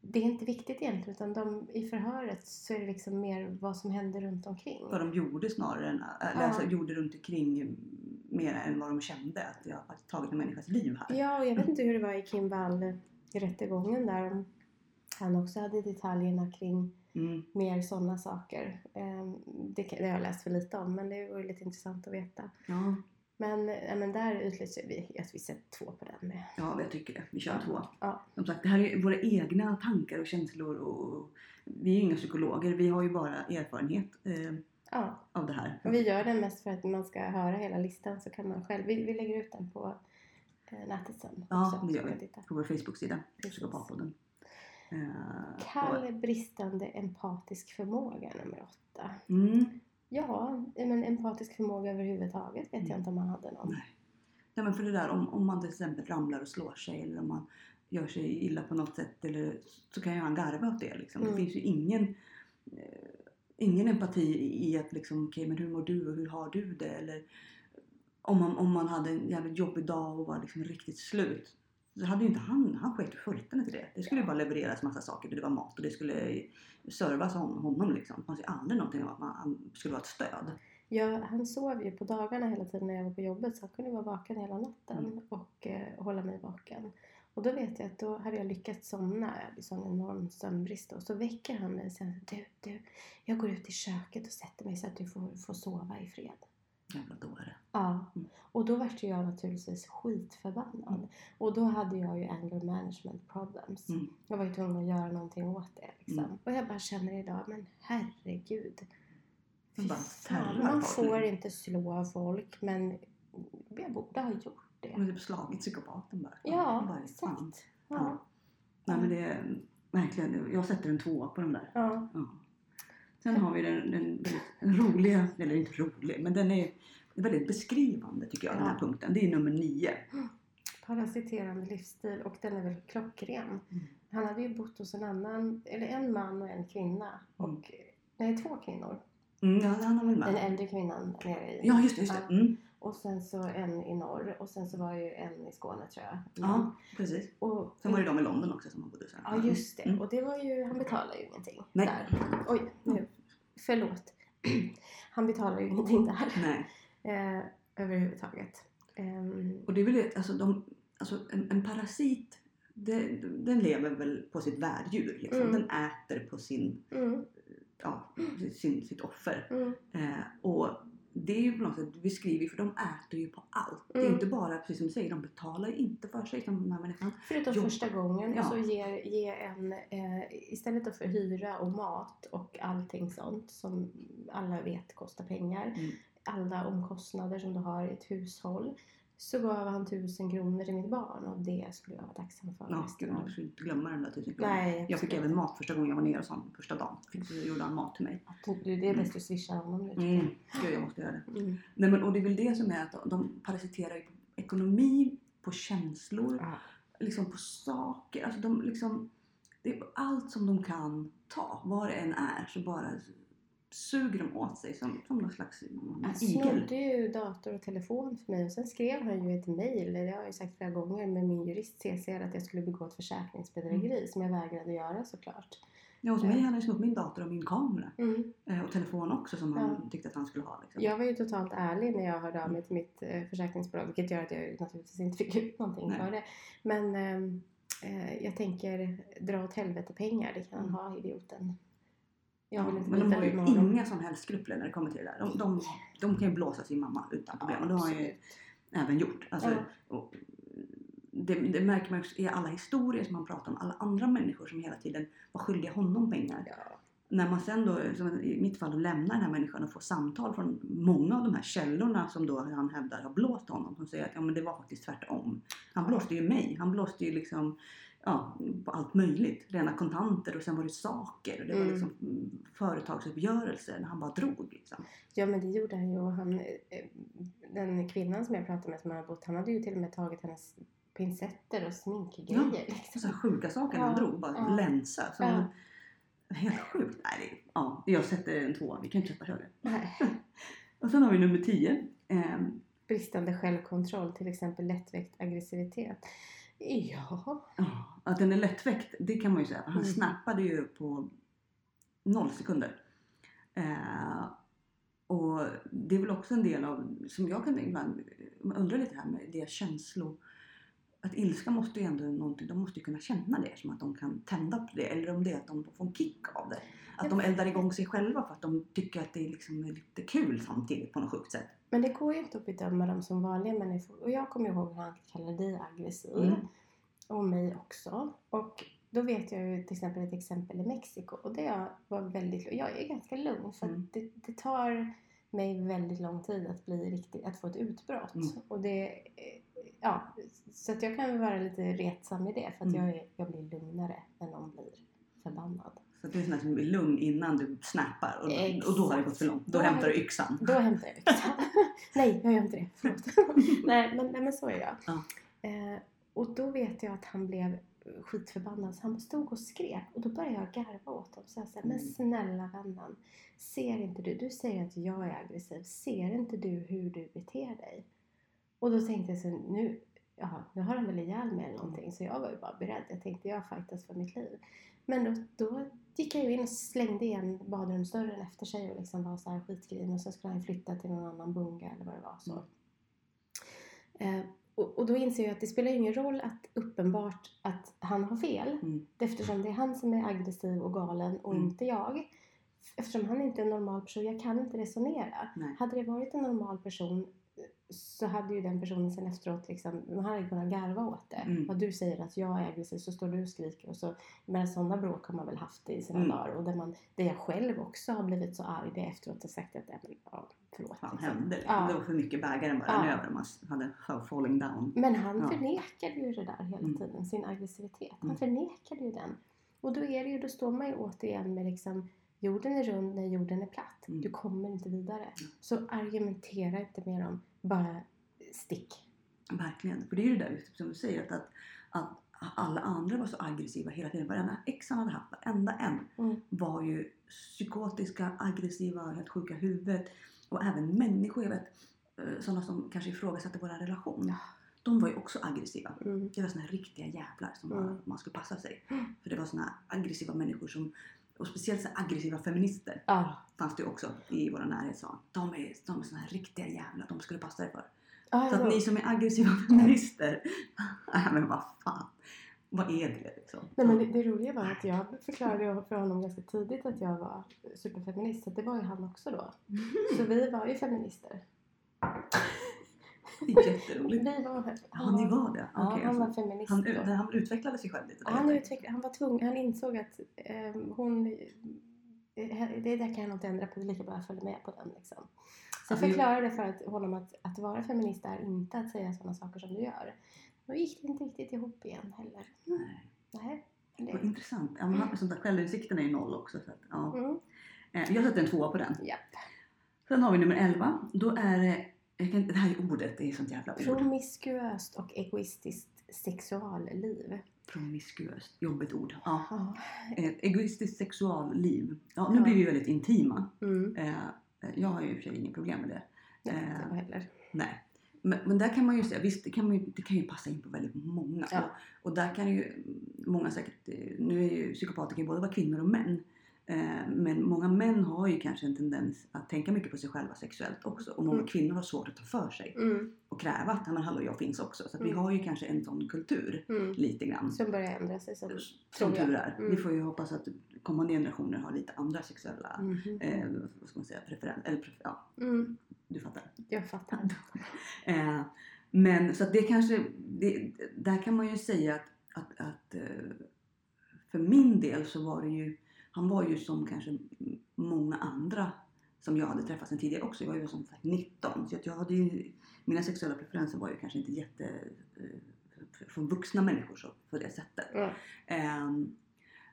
det är inte viktigt egentligen utan de, i förhöret så är det liksom mer vad som händer runt omkring. Vad de gjorde snarare än, eller Ja. alltså, gjorde runt omkring mer än vad de kände att jag har tagit en människas liv här. Ja, och jag vet inte hur det var i Kim Wall i rättegången där om han också hade detaljerna kring Mm. mer sådana saker. Ehm, Det, har jag läst för lite om men det vore lite intressant att veta. Ja, Men, men där utlyser vi att vi sätter två på den med. ja, jag tycker det. Vi kör två. Ja. Som sagt, det här är våra egna tankar och känslor. Och, vi är inga psykologer, vi har ju bara erfarenhet eh, Ja, av det här. och vi gör den mest för att man ska höra hela listan så kan man själv. Vi, vi lägger ut den på nätet sen. Ja, det gör vi. På vår Facebook-sida. Psykopatpodden. Eh, Kall bristande empatisk förmåga nummer åtta. mm. Ja, men empatisk förmåga överhuvudtaget vet jag inte om man hade någon. Nej. Nej men för det där om, om man till exempel ramlar och slår sig eller om man gör sig illa på något sätt eller, så kan ju han garva åt det. Liksom. Mm. Det finns ju ingen, eh, ingen empati i, att liksom, okej men hur mår du och hur har du det? Eller om man, om man hade en jävligt jobbig dag och var liksom riktigt slut. Så hade ju inte han, han sket fullständigt i det. Det skulle ju bara levereras massa saker. Det var mat och det skulle servas hon, honom liksom. Det fanns ju aldrig någonting om att man, han skulle vara ett stöd. Ja, han sov ju på dagarna hela tiden när jag var på jobbet så han kunde vara vaken hela natten Mm. och eh, hålla mig vaken. Och då vet jag att då hade jag lyckats somna, jag hade sån enorm sömnbrist och så väcker han mig och säger du, du, jag går ut i köket och sätter mig så att du får, får sova i fred. Jävla dåre. Ja, Mm. och då vart jag naturligtvis skitförbannad. Mm. Och då hade jag ju anger management problems. Mm. Jag var ju tvungen att göra någonting åt det liksom. Mm. Och jag bara känner idag, men herregud. Men bara fan, man får nu. inte slå folk men jag borde ha gjort det. Man har typ slagit psykopaten bara. Ja, Bara, exakt. Ja. Nej men det är verkligen, jag sätter en tvåa på den där. ja. Ja. Sen har vi den, den väldigt roliga, eller inte rolig, men den är väldigt beskrivande tycker jag den här Ja. punkten. Det är nummer nio. Parasiterande livsstil och den är väl klockren. Mm. Han hade ju bott hos en annan, eller en man och en kvinna. Mm. Och, nej, två kvinnor. Mm, ja, han har väl Den äldre kvinnan nere i... Ja just det, just det. Mm. Och sen så en i norr och sen så var ju en i Skåne tror jag. Ja, precis. Och, Sen var det de i London också som han bodde hos. Ja just det. Mm. Och det var ju, han betalar ju ingenting Nej. där. Oj, nu. Förlåt. Han betalar ju ingenting där. Nej. Eh, överhuvudtaget. Ehm, Och det är väl det, alltså, de, alltså en, en parasit, det, den lever väl på sitt värddjur. Liksom. Mm. Den äter på sin, mm, ja, sin, sitt offer. mm, Eh, och det är ju på något sätt, vi skriver ju för de äter ju på allt. Det är Mm. inte bara, precis som du säger, de betalar inte för sig som den här människan. förutom Jo. första gången. Ja. Och så ger, ge en, eh, istället för hyra och mat och allting sånt som alla vet kostar pengar. Mm. Alla omkostnader som du har i ett hushåll. Så gav han tusen kronor till mitt barn och det skulle jag vara tacksam för. Ja, gud, du får inte glömma den där tusen kronor. Nej, Jag fick även mat första gången jag var nere hos honom, första dagen. Fick, gjorde han mat till mig. Du, det är bäst att swisha honom nu Mm. Gud, jag måste göra det. Mm. Nej, men, och det är väl det som är att de, parasiterar ju på ekonomi, på känslor, Ja. liksom på saker. Alltså de liksom, det är allt som de kan ta, vad det än är, så bara suger de åt sig som, som någon slags Han igel. snodde ju dator och telefon för mig och sen skrev han ju ett mejl, det har jag ju sagt flera gånger, med min jurist CC att jag skulle begå ett försäkringsbedrägeri Mm. som jag vägrade göra såklart. Ja, hos mig hade han snott min dator och min kamera. Mm. Eh, Och telefon också som han Ja. tyckte att han skulle ha. Liksom. Jag var ju totalt ärlig när jag hörde av mig till mitt eh, försäkringsbolag vilket gör att jag naturligtvis inte fick ut någonting Nej. för det. Men ehm, eh, jag tänker dra åt helvete pengar, det kan han Mm. ha idioten. Ja, men de har ju inga som helst skrupler när det kommer till det där. De, de, de kan ju blåsa sin mamma utan problem. och det har ju även gjort. Alltså, Ja. det, det märker man också i alla historier som man pratar om. Alla andra människor som hela tiden var skyldiga honom pengar. Ja. när man sen då, som i mitt fall, lämnar den här människan och får samtal från många av de här källorna som då han hävdar har blåst honom. Som säger att ja, men det var faktiskt tvärtom. Han blåste ju mig. Han blåste ju liksom ja, på allt möjligt. Rena kontanter och sen var det saker. Och det var Mm. liksom mm, företagsuppgörelser när han bara drog. Liksom. Ja men det gjorde han ju och han, eh, den kvinnan som jag pratade med som har bott, han hade ju till och med tagit hennes pincetter och sminkgrejer. Så Liksom. här sjuka saker när han Ja, drog. Bara ja. länsa. Som, Ja. Helt sjukt. Nej, det, ja, jag sätter en tvåa. Vi kan inte sätta högre. Och sen har vi nummer 10. Eh, Bristande självkontroll, till exempel lättväckt aggressivitet. Ja. Ja, att den är lättväckt, det kan man ju säga. Han Mm. snappade ju på noll sekunder. Eh, och det är väl också en del av, som jag kan ibland man undrar lite här med det känslor. Att ilska måste ju ändå någonting, de måste ju kunna känna det som att de kan tända på det. Eller om det är att de får en kick av det. Att de eldar igång sig själva för att de tycker att det liksom är lite kul samtidigt på något sjukt sätt. Men det går ju inte att bedöma dem som vanliga människor. Och jag kommer ihåg hur han kallade dig aggressiv. Mm. Och mig också. Och då vet jag ju till exempel ett exempel i Mexiko. Och det var väldigt Jag är ganska lugn. För Mm. det, det tar mig väldigt lång tid att bli riktigt, att få ett utbrott. Mm. Och det, ja, så att jag kan vara lite retsam i det. För att Mm. jag, jag blir lugnare än någon blir förbannad. Så att du är sån som är lugn innan du snappar och, Exakt. och då har det gått för långt. Då Då hämtar du yxan. Då hämtar jag yxan. nej, jag gör inte det. Förlåt. nej, men, nej, men så är jag. Ja. Eh, och då vet jag att han blev skitförbannad. Så han stod och skrek. Och då började jag garva åt honom. Så jag sa, men Mm. snälla vännen. Ser inte du? Du säger att jag är aggressiv. Ser inte du hur du beter dig? Och då tänkte jag så nu, jaha, nu har han väl ihjäl mig eller någonting. Så jag var ju bara beredd. Jag tänkte jag fightas för mitt liv. Men då, då gick jag ju in och slängde igen badrumsdörren efter sig och liksom var så här skitgrinig. Och så skulle han flytta till någon annan bunga eller vad det var. Så. Mm. Eh, och, och då inser jag att det spelar ingen roll att uppenbart att han har fel. Mm. Eftersom det är han som är aggressiv och galen och Mm. inte jag. Eftersom han inte är en normal person, jag kan inte resonera. Nej. Hade det varit en normal person så hade ju den personen sen efteråt liksom, man hade kunnat garva åt det. Mm. Vad du säger att jag är aggressiv så står du och skriker och så. Men sådana bråk har man väl haft i sina Mm. dagar. Och där, man, där jag själv också har blivit så arg det efteråt och sagt att, ja, men, ja, förlåt. fan liksom. hände? Liksom. Ja. Det var för mycket bägaren bara Ja. över. Man hade falling down. Men han Ja. förnekade ju det där hela Mm. tiden, sin aggressivitet. Han Mm. förnekade ju den. Och då är det ju, då står man ju återigen med liksom jorden är rund när jorden är platt. Mm. Du kommer inte vidare. Så argumentera inte med dem, bara stick. Verkligen. För det är ju det där som du säger att, att, att alla andra var så aggressiva hela tiden. Varenda ex han hade haft, varenda en Mm. var ju psykotiska, aggressiva, helt sjuka i huvudet. Och även människor, jag vet eh, sådana som kanske ifrågasatte vår relation. Ja. De var ju också aggressiva. Mm. Det var såna här riktiga jävlar som Mm. man skulle passa sig. För det var såna aggressiva människor som, och speciellt så aggressiva feminister Ja. fanns det också i våra närhet sa. De är, de är såna här riktiga jävlar, de skulle passa dig för. Ja, Så att ni som är aggressiva feminister, nej men vad fan. Vad är det liksom? Nej, men det, det roliga var att jag förklarade för honom ganska tidigt att jag var superfeminist. Så det var ju han också då. Så vi var ju feminister. Det är jätteroligt. Vi var, Ja, ni var det? Ja, Okej, han var alltså, feminist han, han utvecklade sig själv lite där. Han, utvecklade, han var tvungen, han insåg att eh, hon, det där kan jag inte ändra på, det är lika bra att jag följer med på den liksom. Så jag Alltså, förklarade för att, honom att, att vara feminist är inte att säga sådana saker som du gör. Då gick det inte riktigt ihop igen heller. Nej, Nej. men vad Det, intressant. Ja, men han- sånt där självinsikten är ju noll också. Så att, ja. mm, Eh, Jag sätter en tvåa på den. japp. Sen har vi nummer 11. Då är det, kan, det här är ordet, det är sånt jävla ord. Promiskuöst och egoistiskt sexualliv. Promiskuöst, jobbigt ord. Ja. Ja. Ett egoistiskt sexualliv. Ja, nu Ja. blir vi väldigt intima. Mm. Eh, Jag har ju i och för sig inget problem med det. Nej, Eh, inte jag heller. Nej. Men, men där kan man ju säga, visst det kan, man ju, det kan ju passa in på väldigt många. Ja. Och, och där kan ju många säkert, eh, nu är ju psykopater både vara kvinnor och män. Eh, Men många män har ju kanske en tendens att tänka mycket på sig själva sexuellt också. Och många Mm. kvinnor har svårt att ta för sig Mm. och kräva att men hallå jag finns också. Så att vi Mm. har ju kanske en sån kultur Mm. lite grann. Som börjar ändra sig. Som, Som tur är. Mm. Vi får ju hoppas att kommande generationer har lite andra sexuella Mhm. eh, vad ska man säga, preferenser. Eller pref- ja, Mm. du fattar. Jag fattar. Eh, men så att det kanske, det, där kan man ju säga att, att, att eh, för min del så var det ju han var ju som kanske många andra som jag hade träffat sen tidigare också. Jag var ju som sagt 19 så jag hade ju, mina sexuella preferenser var ju kanske inte jätte eh, från vuxna människor så, på det sättet. Mm. Ehm,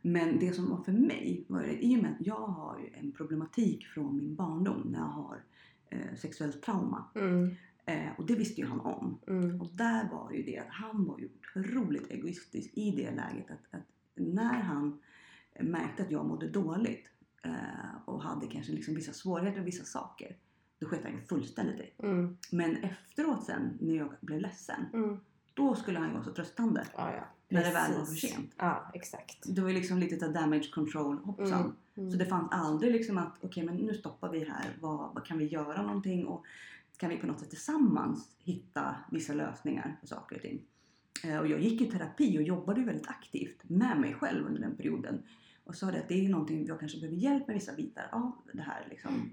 men det som var för mig var det, i och med att jag har ju en problematik från min barndom när jag har eh, sexuellt trauma. Mm. Eh, och det visste ju han om. Mm. Och där var ju det att han var ju otroligt egoistisk i det läget att, att när han märkte att jag mådde dåligt eh, och hade kanske liksom vissa svårigheter med vissa saker. Då sket han fullständigt i. Mm. Men efteråt sen när jag blev ledsen. Mm. Då skulle han ju vara så tröstande. Ja, ja. När det väl var för sent. Ja, exakt. Det var liksom lite av damage control hoppsan. Mm. Mm. Så det fanns aldrig liksom att okej men nu stoppar vi här. Vad, vad kan vi göra någonting? Och kan vi på något sätt tillsammans hitta vissa lösningar på saker och ting? Eh, och jag gick i terapi och jobbade väldigt aktivt med mig själv under den perioden. Och sa det att det är någonting jag kanske behöver hjälp med vissa bitar av det här liksom,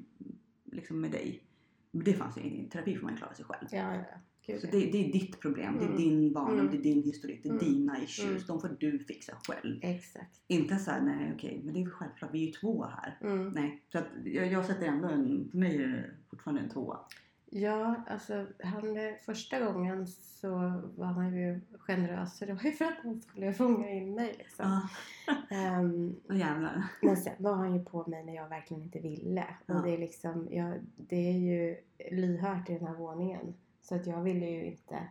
liksom med dig. Men det fanns ingen terapi får man klara sig själv. Ja, ja. Gud, Så det, det är ditt problem, det är Mm. din barndom, Mm. det är din historik, det är Mm. dina issues. Mm. De får du fixa själv. Exakt. Inte så här, nej okej, men det är väl självklart, vi är ju två här. Mm. Nej, så att jag, jag sätter ändå en, för mig är det fortfarande en tvåa. Ja, alltså han, första gången så var han ju generös. Det var ju för att han skulle fånga in mig liksom. Ja, oh, jävlar. men sen var han ju på mig när jag verkligen inte ville. Ja. Och det är liksom, ja, det är ju lyhört i den här våningen. Så att jag ville ju inte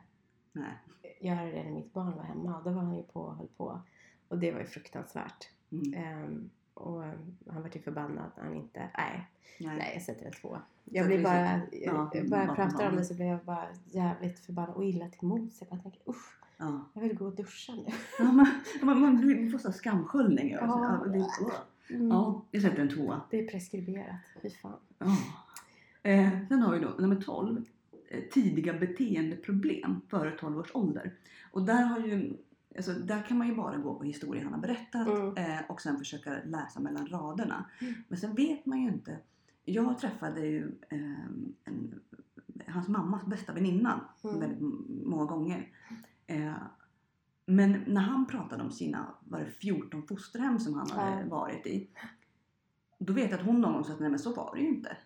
Nej. göra det när mitt barn var hemma. Och då var han ju på och höll på. Och det var ju fruktansvärt. Mm. Ehm, och han var ju förbannad när han inte... Nej, Nej. nej jag sätter en två. Jag Så blir bara... Ja, jag bara pratar om det så blir jag bara jävligt förbannad och illa till mods. Jag bara tänker usch, Ja. jag vill gå och duscha nu. Ja, man, man, man får så här skamsköljningar. och så. Ja. Ja, det, åh. Mm. ja, jag sätter en tvåa. Det är preskriberat. Fy fan. Ja. Eh, sen har vi då nummer 12. Eh, tidiga beteendeproblem före 12 års ålder. Och där, har ju, alltså, där kan man ju bara gå på historier han har berättat Mm. eh, och sen försöka läsa mellan raderna. Mm. Men sen vet man ju inte. Jag träffade ju eh, en, hans mammas bästa väninna Mm. väldigt många gånger. Eh, men när han pratade om sina var det 14 fosterhem som han hade varit i. Då vet jag att hon någon gång sa att nej men så var det ju inte.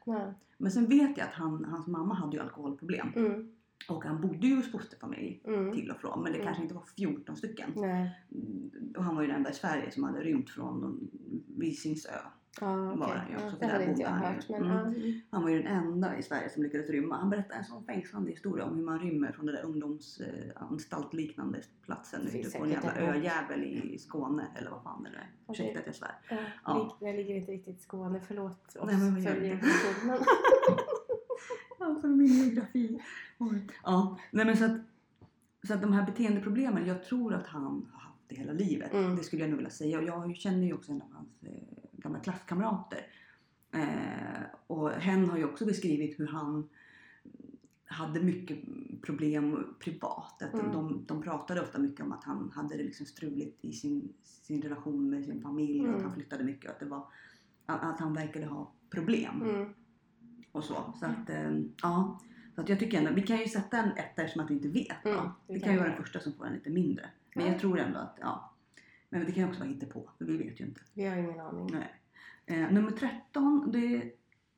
Men sen vet jag att han, hans mamma hade ju alkoholproblem. Och han bodde ju hos fosterfamilj Mm. till och från. Men det Mm. kanske inte var 14 stycken. Nej. Mm, Och han var ju den enda i Sverige som hade rymt från Visingsö. Var okej. han ju Ja, också, det hade inte jag hört. Men, Mm. mm. Han var ju den enda i Sverige som lyckades rymma. Han berättade en sån fängslande historia om hur man rymmer från den där ungdomsanstalt liknande platsen ute på en jävla öjävel i Skåne eller vad fan det är. Ursäkta att jag svär. Ja, Jag ligger inte riktigt i Skåne. Förlåt oss Nej, men för det? Ja, familjegrafi. Oj. Ja, nej men så att, så att de här beteendeproblemen, jag tror att han har haft det hela livet. Mm. Det skulle jag nog vilja säga. Och jag känner ju också en av hans eh, gamla klasskamrater. Eh, och hen har ju också beskrivit hur han hade mycket problem privat. Att Mm. de, de pratade ofta mycket om att han hade det liksom struligt i sin, sin relation med sin familj och att Mm. han flyttade mycket. Att, det var, att han verkade ha problem Mm. Och så. Så att, eh, ja. Så att jag tycker ändå, vi kan ju sätta en etta eftersom att vi inte vet. Mm, det Vi kan ju vara den första som får en lite mindre. Men Ja. jag tror ändå att, ja. Men det kan ju också vara på för vi vet ju inte. Vi har ingen aning. Nej. Eh, nummer 13, det är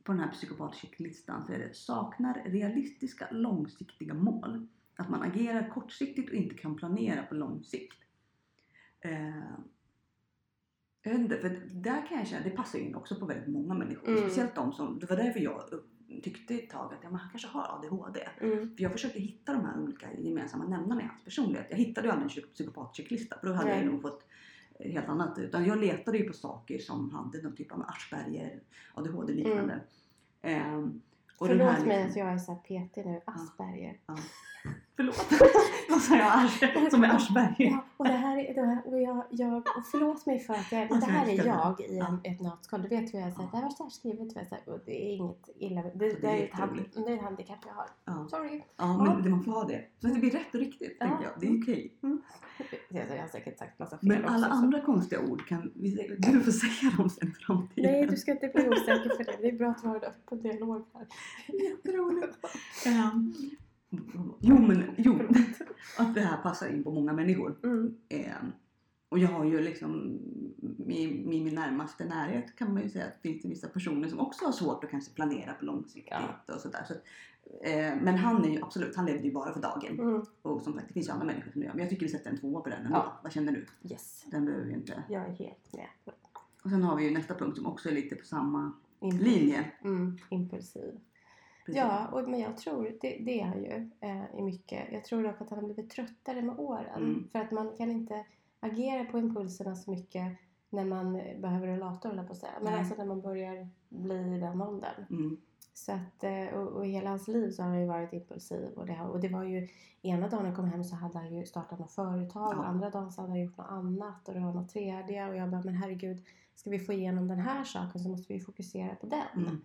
på den här psykopatchecklistan så är det saknar realistiska långsiktiga mål. Att man agerar kortsiktigt och inte kan planera på lång sikt. Eh, jag vet inte, för där kan jag känna, det passar in också på väldigt många människor. Mm. Speciellt de som, det var därför jag tyckte ett tag att ja, men han kanske har ADHD. Mm. För jag försökte hitta de här olika gemensamma nämnarna i hans personlighet. Jag hittade ju aldrig en psyk- psykopatchecklista för då hade Nej. jag nog fått eh, helt annat. Utan jag letade ju på saker som hade någon typ av Asperger, ADHD liknande. Ehm, och Förlåt här mig liksom- att jag är så här petig nu. Asperger. Förlåt. Vad sa jag? Som är Aschberger. Ja, och det här är, det här, och jag, jag, och förlåt mig för att jag, det här är jag i en, ett nötskal. Du vet hur jag säger, det här var så här skrivet. vet jag, Och det är inget illa. Det, det, Det är ett hand, det är ett handikapp jag har. Ja. Sorry. ja, men det- man får ha det. Så att det blir rätt och riktigt, Ja. tänker jag. Det är okej. Jag, jag har säkert sagt massa fel Men alla också. så- andra konstiga ord kan vi, du får säga dem sen i framtiden. Nej, du ska inte bli osäker för det. Det är bra att vi har en öppen dialog här. Jätteroligt. Ehm, jo, men jo, att det här passar in på många människor. Mm. Ehm, och jag har ju liksom i, i min närmaste närhet kan man ju säga att det finns vissa personer som också har svårt att kanske planera på långsiktigt och sådär. Så, eh, men han är ju absolut, han levde ju bara för dagen. Mm. Och som sagt, det finns ju andra människor som gör. Men jag tycker vi sätter en tvåa på den ändå. Ja. Vad känner du? Yes. Den behöver vi inte. Jag är helt med. Och sen har vi ju nästa punkt som också är lite på samma Impuls- linje. Mm, impulsiv. Precis. Ja, och, men jag tror det, det är han ju eh, i mycket. Jag tror dock att han har blivit tröttare med åren. Mm. För att man kan inte agera på impulserna så mycket när man eh, behöver rullator höll jag på att säga. Men Nej. alltså när man börjar bli i den åldern. Mm. Så att, eh, och, och hela hans liv så har han ju varit impulsiv. Och det, och det var ju, ena dagen han kom hem så hade han ju startat något företag. Ja. Och andra dagen så hade han gjort något annat. Och det var något tredje. Och jag bara, men herregud. Ska vi få igenom den här saken så måste vi fokusera på den. Mm.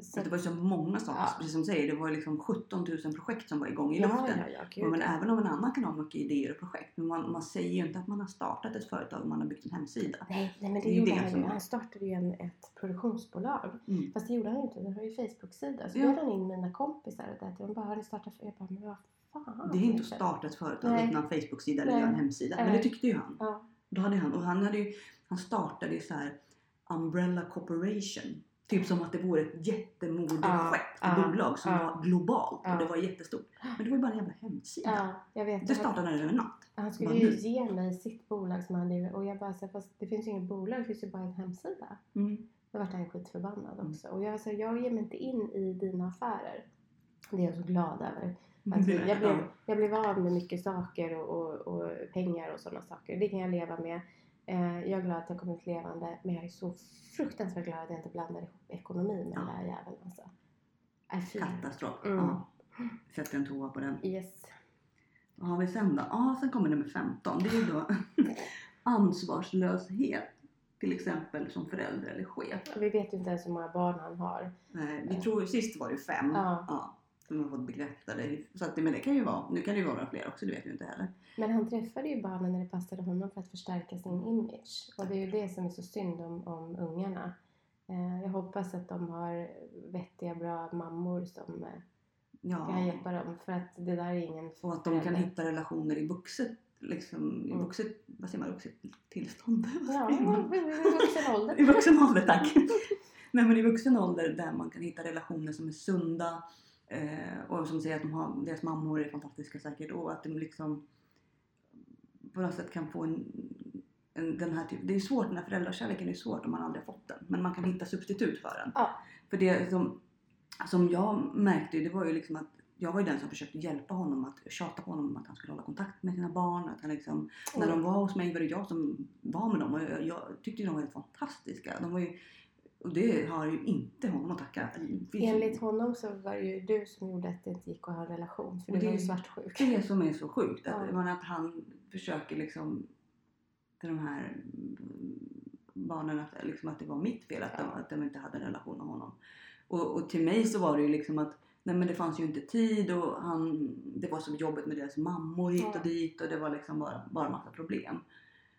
Så, Det var så många saker, Ja. precis som du säger. Det var liksom 17 000 projekt som var igång i ja, luften. ja, ja, men även om en annan kan ha mycket idéer och projekt. Men man, man säger ju inte att man har startat ett företag och man har byggt en hemsida. Nej, nej men det, Det gjorde det han ju. Han startade ju en, ett produktionsbolag. Mm. Fast det gjorde han ju inte. Han har ju Facebook-sida. Så Ja. bjöd han in mina kompisar och det. De bara, har startat? Jag bara, men vad fan. Det är inte att starta ett företag, Nej. öppna en Facebook-sida eller en hemsida. Men det tyckte ju han. Ja. Då hade han, och han, hade ju, han startade ju så här Umbrella Corporation. Typ som att det vore ett projekt, ja, bolag som var globalt och det var jättestort. Men det var ju bara en jävla hemsida. Det startade han över en natt. Han skulle Bara ju nu. ge mig sitt bolag som han driver och jag bara så fast det finns ju inget bolag, det finns ju bara en hemsida. Mm. Då vart han skitförbannad Mm. också. Och jag sa, jag ger mig inte in i dina affärer. Det är jag så glad över. Att vi, jag, blev, jag blev av med mycket saker och, och, och pengar och sådana saker. Det kan jag leva med. Eh, jag är glad att jag kom ut levande men jag är så fruktansvärt glad att jag inte blandar ihop ekonomi med den Ja. där jäveln alltså. Katastrof. Mm. Ja. Sätter en tvåa på den. Yes. Vad har vi sen då? Ja, sen kommer nummer 15. Det är då ansvarslöshet. Till exempel som förälder eller chef. Vi vet ju inte ens hur många barn han har. Nej, vi tror sist var det fem. Ja. Ja, som har fått bekräftade. Så att, men det kan ju vara, nu kan det ju vara fler också, det vet vi inte heller. Men han träffade ju barnen när det passade honom för att förstärka sin image. Och det är ju det som är så synd om, om ungarna. Eh, jag hoppas att de har vettiga, bra mammor som eh, kan Ja. hjälpa dem. För att det där är ingen Och att de kan hitta relationer i vuxet, liksom, i Mm. vuxet, vad säger man, vuxet tillstånd? Ja, i vuxen ålder. I vuxen ålder, tack. Nej men i vuxen ålder där man kan hitta relationer som är sunda eh, och som säger att de har, deras mammor är fantastiska säkert och att de liksom på något sätt kan få en, en den här typ, det är svårt, den här föräldrakärleken är svårt om man aldrig har fått den men man kan hitta substitut för den. Ja. För det som, som jag märkte det var ju liksom att jag var ju den som försökte hjälpa honom att tjata på honom om att han skulle hålla kontakt med sina barn. Att han liksom, När de var hos mig var det jag som var med dem och jag, jag tyckte de var helt fantastiska. De var ju, och det har ju inte honom att tacka. Det Enligt honom så var det ju du som gjorde att det inte gick att ha en relation. För du det var ju ju- svartsjuk. Det är som är så sjukt. Att, Ja. att han försöker liksom till de här barnen att, liksom att det var mitt fel att, Ja. de, att de inte hade en relation med honom. Och, och till mig så var det ju liksom att nej men det fanns ju inte tid och han, det var så jobbigt med deras mammor hit och dit och det var liksom bara, bara massa problem.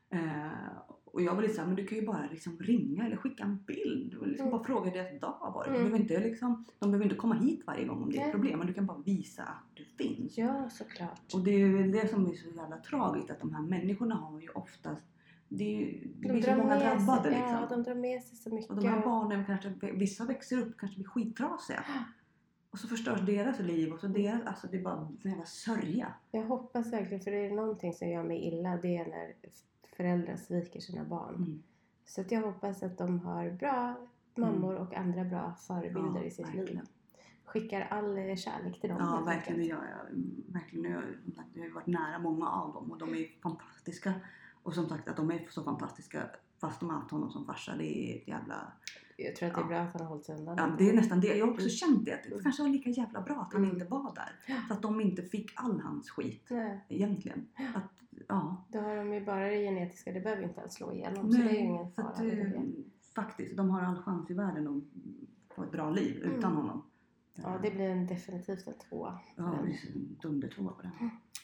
Eh, och jag var lite såhär, men du kan ju bara liksom ringa eller skicka en bild och liksom Mm. bara fråga deras dag var. Mm. De, behöver inte liksom, de behöver inte komma hit varje gång om det är ett problem men du kan bara visa att du finns. Ja, såklart. Och det är ju det som är så jävla tragiskt att de här människorna har ju oftast det, är ju, det blir så många drabbade sig, liksom. Ja, de drar med sig så mycket. Och de här barnen kanske, vissa växer upp kanske blir skittrasiga. Och så förstörs deras liv och så deras, alltså det är bara en jävla sörja. Jag hoppas verkligen, för det är någonting som gör mig illa, det är när föräldrar sviker sina barn. Mm. Så att jag hoppas att de har bra mammor och andra bra förebilder Ja, i sitt verkligen. liv. Skickar all kärlek till dem. Ja, verkligen. Gör jag. Verkligen. Jag- jag har varit nära många av dem och de är fantastiska. Och som sagt att de är så fantastiska fast de har haft honom som farsa. Det är ett jävla... Jag tror att det är bra att han har hållit sig undan. Ja, det är nästan det. Jag har också Mm. känt det. Att det Mm. kanske var lika jävla bra att han Mm. inte var där. För att de inte fick all hans skit Nej, egentligen. Att, ja. då har de ju bara det genetiska, det behöver inte ens slå igenom. så det är ingen fara. att, det eh, det. faktiskt, de har all chans i världen att få ett bra liv Mm. utan honom. Ja, det blir en, definitivt en tvåa. Ja, Men det är en dundertvåa på den.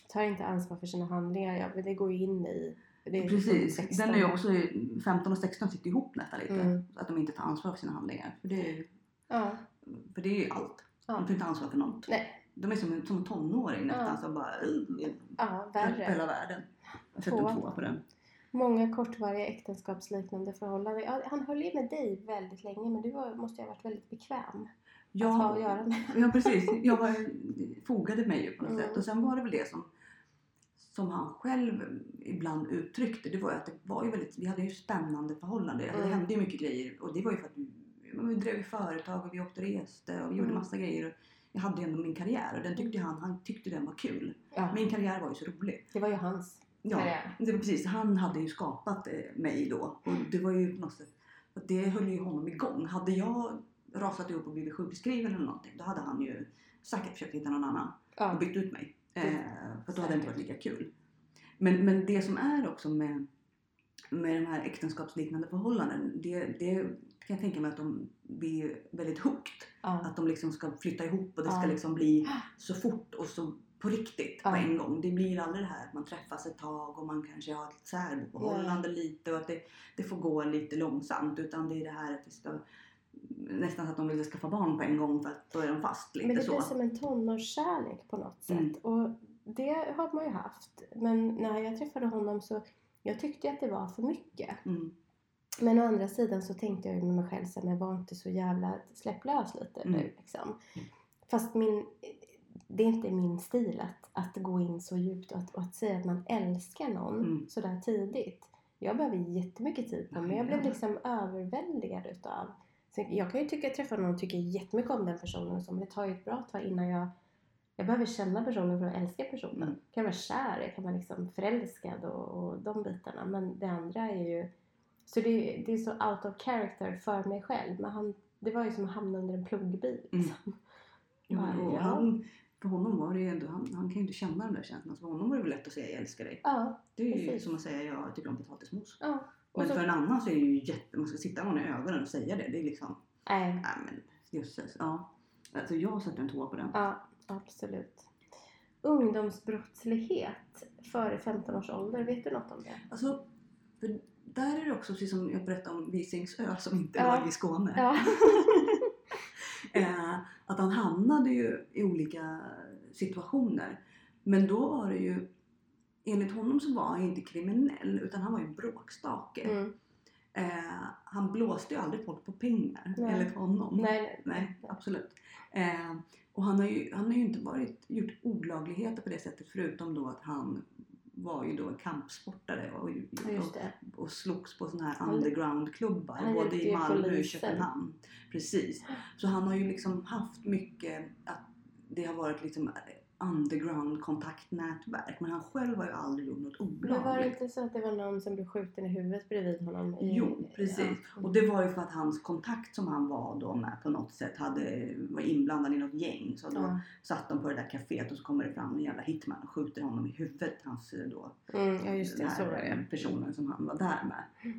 tar inte ansvar för sina handlingar, ja, men det går ju in i... Är Precis. 16. Den är ju också, 15 och 16 sitter ihop nästan lite. Mm. Att de inte tar ansvar för sina handlingar. För det är, ju- Ja, för det är ju allt. Ja. De tar inte ansvar för något. nej. De är som som tonåring nästan Ja. som bara Ja, värre. hela världen. Jag sätter en Tvåa. på den. Många kortvariga äktenskapsliknande förhållanden. Ja, han höll ju med dig väldigt länge men du var, måste ju ha varit väldigt bekväm att ha att göra med. Ja precis, jag var, fogade mig ju på något Mm. sätt. Och sen var det väl det som, som han själv ibland uttryckte. Det var ju att det var ju väldigt, vi hade ju spännande förhållanden. Alltså, Det Mm. hände ju mycket grejer. Och det var ju för att vi, drev företag och vi åkte och reste och vi gjorde Mm. massa grejer. Och jag hade ju ändå min karriär och den tyckte han, han tyckte den var kul. Ja, Min karriär var ju så rolig. det var ju hans Ja, karriär. var precis. Han hade ju skapat eh, mig då. Och det var ju på något sätt, det höll ju honom igång. Hade jag rasat ihop och blivit sjukskriven eller någonting, då hade han ju säkert försökt hitta någon annan och Ja. bytt ut mig. Eh, Det- för då hade det inte varit lika kul. Men, men det som är också med, med de här äktenskapsliknande förhållanden, det, det kan jag tänka mig att de blir väldigt hooked. Ja. Att de liksom ska flytta ihop och det ska Ja. liksom bli så fort och så på riktigt på Ja. en gång. Det blir aldrig det här att man träffas ett tag och man kanske har ett särbohållande lite och att det, det får gå lite långsamt. Utan det är det här att det ska nästan så att de vill skaffa barn på en gång för att då är de fast lite Men det så. blir som en tonårskärlek på något sätt. Mm. Och det har man ju haft. Men när jag träffade honom så jag tyckte att det var för mycket. Mm. Men å andra sidan så tänkte jag ju med mig själv så men var inte så jävla släpp lös lite Mm. nu liksom. Fast min, det är inte min stil att, att gå in så djupt och att, och att säga att man älskar någon Mm. sådär tidigt. Jag behöver jättemycket tid på mig. Jag blev liksom överväldigad utav så jag kan ju tycka att träffa någon och tycka jättemycket om den personen och så, men det tar ju ett bra tag innan jag jag behöver känna personen för att älska personen. Mm. Jag kan vara kär, jag kan vara liksom förälskad och, och de bitarna. Men det andra är ju... Så det, det är så out of character för mig själv. Men han, det var ju som att hamna under en plogbil. Liksom. Ja, Bara, och ja. han, för honom var det ju ändå, han, han kan ju inte känna de där känslorna. Så för honom var det väl lätt att säga jag älskar dig. Ja, Det är ju Precis. som att säga jag tycker om potatismos. ja. Men för en annan så är det ju jätte, man ska sitta någon i ögonen och säga det. Det är liksom, nej, nej men jösses. Ja. Alltså jag sätter en tå på den. ja, absolut. Ungdomsbrottslighet före 15 års ålder, vet du något om det? Alltså, för där är det också precis som jag berättade om Visingsö som inte Ja. låg i Skåne. Ja. eh, att han hamnade ju i olika situationer. Men då var det ju, enligt honom så var han ju inte kriminell utan han var ju en bråkstake. Mm. Eh, han blåste ju aldrig folk på pengar Nej. enligt honom. Nej, nej, Nej, absolut. Eh, och han har, ju, han har ju inte varit, gjort olagligheter på det sättet förutom då att han var ju då kampsportare och, och, och slogs på sådana här undergroundklubbar både i Malmö och. Köpenhamn. Precis. Så han har ju liksom haft mycket att det har varit liksom underground kontaktnätverk men han själv har ju aldrig gjort något Men var det olagligt. inte så att det var någon som blev skjuten i huvudet bredvid honom? I, Jo, precis. Ja. Och det var ju för att hans kontakt som han var då med på något sätt hade, var inblandad i något gäng. Så då Ja. satt de på det där kaféet och så kommer det fram en jävla hitman och skjuter honom i huvudet. Hans eh, då, Mm, ja, just det. den Så var det. personen som han var där med.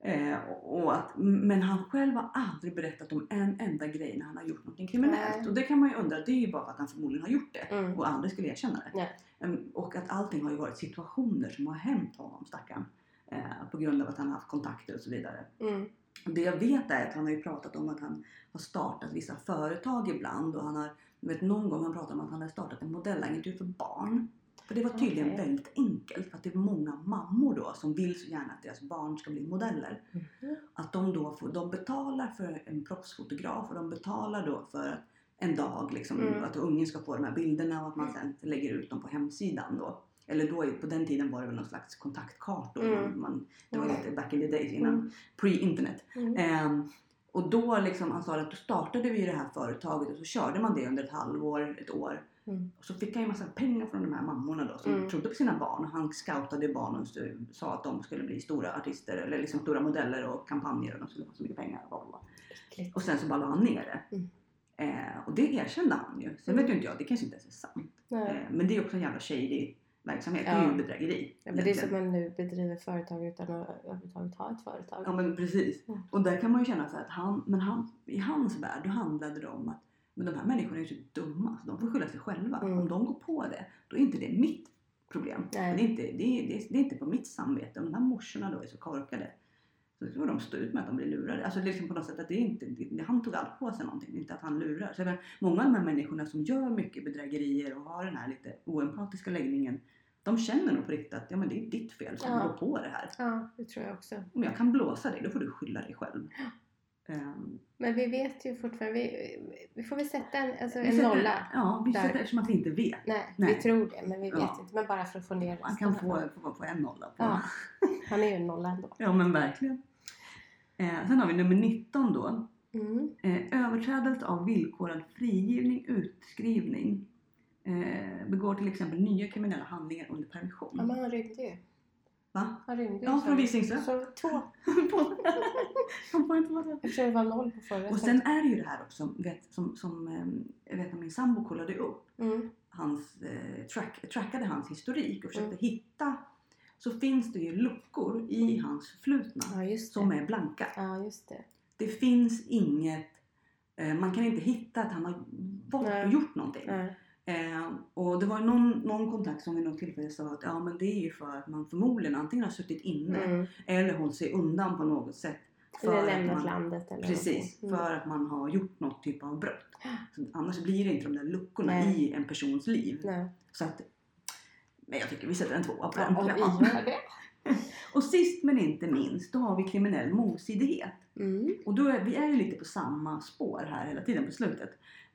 Eh, och att, men han själv har aldrig berättat om en enda grej när han har gjort något kriminellt. Nej. Och det kan man ju undra, det är ju bara för att han förmodligen har gjort det Mm. och aldrig skulle erkänna det. Nej. Och att allting har ju varit situationer som har hänt honom stackarn. Eh, på grund av att han har haft kontakter och så vidare. Mm. Det jag vet är att han har ju pratat om att han har startat vissa företag ibland och han har, vet någon gång han pratade om att han hade startat en modellagentur för barn. För det var tydligen Okej. väldigt enkelt för att det är många mammor då som vill så gärna att deras barn ska bli modeller. Mhm. Att de då får, de betalar för en proffsfotograf och de betalar då för en dag liksom, Mm. att ungen ska få de här bilderna och att man sen lägger ut dem på hemsidan då. Eller då, på den tiden var det väl någon slags kontaktkartor. Mm. Man, det var Mm. lite back in the days innan Mm. pre-internet. Mm. Ehm, och då liksom, han sa att då startade vi det här företaget och så körde man det under ett halvår, ett år. Mm. Och så fick han ju massa pengar från de här mammorna då som Mm. trodde på sina barn. Och han scoutade barnen och sa att de skulle bli stora artister eller liksom stora modeller och kampanjer och de skulle få så mycket pengar. Och, och sen så bara la han ner det. Mm. Eh, och det erkände han ju. Sen Mm. vet ju inte jag, det kanske inte ens är sant. Eh, men det är också en jävla shady verksamhet. Det är Ja. ju bedrägeri. Ja, men det är som man nu bedriver företag utan att överhuvudtaget ha ett företag. Ja men precis. Mm. Och där kan man ju känna så att han, men han, i hans värld då handlade det om att men de här människorna är ju så dumma så de får skylla sig själva. Mm. Om de går på det, då är inte det mitt problem. Det, är inte, det, är, det, är, det är inte på mitt samvete. Om de här morsorna då är så korkade så får de stå ut med att de blir lurade. Alltså liksom på något sätt att det är inte, det, han tog aldrig på sig någonting, inte att han lurar. Så menar, många av de här människorna som gör mycket bedrägerier och har den här lite oempatiska läggningen De känner nog på riktigt att ja, men det är ditt fel som Ja. går på det här. Ja, det tror jag också. Om jag kan blåsa dig, då får du skylla dig själv. Ehm, Men vi vet ju fortfarande, vi, vi får väl sätta en, alltså en sätter- nolla. Ja, vi där. sätter eftersom att vi inte vet. Nej, Nej. vi tror det men vi vet Ja. inte. Men bara för att få ner Man kan få, få, få en nolla på. Ja. Han är ju en nolla ändå. Ja men verkligen. Eh, sen har vi nummer 19 då. Mm. Eh, överträdelse av villkorad frigivning, utskrivning. Eh, begår till exempel nya kriminella handlingar under permission. Ja, men han rymde ju. Va? Han rymde ju. Ja, från Visingsö. Så två. Han får inte vara. Eftersom det var noll på förra. Och sen är det ju det här också vet, som, som eh, jag vet att min sambo kollade upp. Mm. Hans, eh, track, trackade hans historik och försökte Mm. hitta. Så finns det ju luckor i hans förflutna Ja, som är blanka. Ja, just det. Det finns inget, eh, man kan inte hitta att han har varit och gjort någonting. Nej. Eh, och det var någon, någon kontakt som vid något tillfälle sa att ja men det är ju för att man förmodligen antingen har suttit inne Mm. eller hållit sig undan på något sätt. För Eller att lämnat man, landet eller Precis, någonting. för att man har gjort något typ av brott. Så annars blir det inte de där luckorna Nej. i en persons liv. Nej. Så att, men jag tycker vi sätter en tvåa på den. och Ja. Och sist men inte minst, då har vi kriminell mångsidighet. Mm. Och då är, vi är ju lite på samma spår här hela tiden på slutet.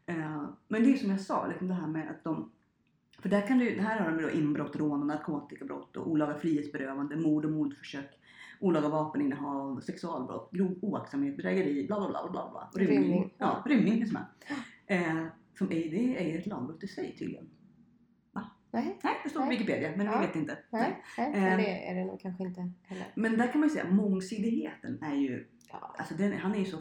Eh, men det är som jag sa, liksom det här med att de... För där kan du, här har de då inbrott, rån och narkotikabrott och olaga frihetsberövande, mord och mordförsök, olaga vapeninnehav, sexualbrott, grov oaktsamhet, bedrägeri, bla bla bla bla bla. Och rymning. Rymning. Ja, rymning finns med. Eh, som är, det är ett lagbrott i sig tydligen. Nej, Nej, det står på. Wikipedia men Ja. vi vet inte. nej, nej. Eh. Det är det nog kanske inte heller. Men där kan man ju säga mångsidigheten är ju, Ja. alltså den, han är ju så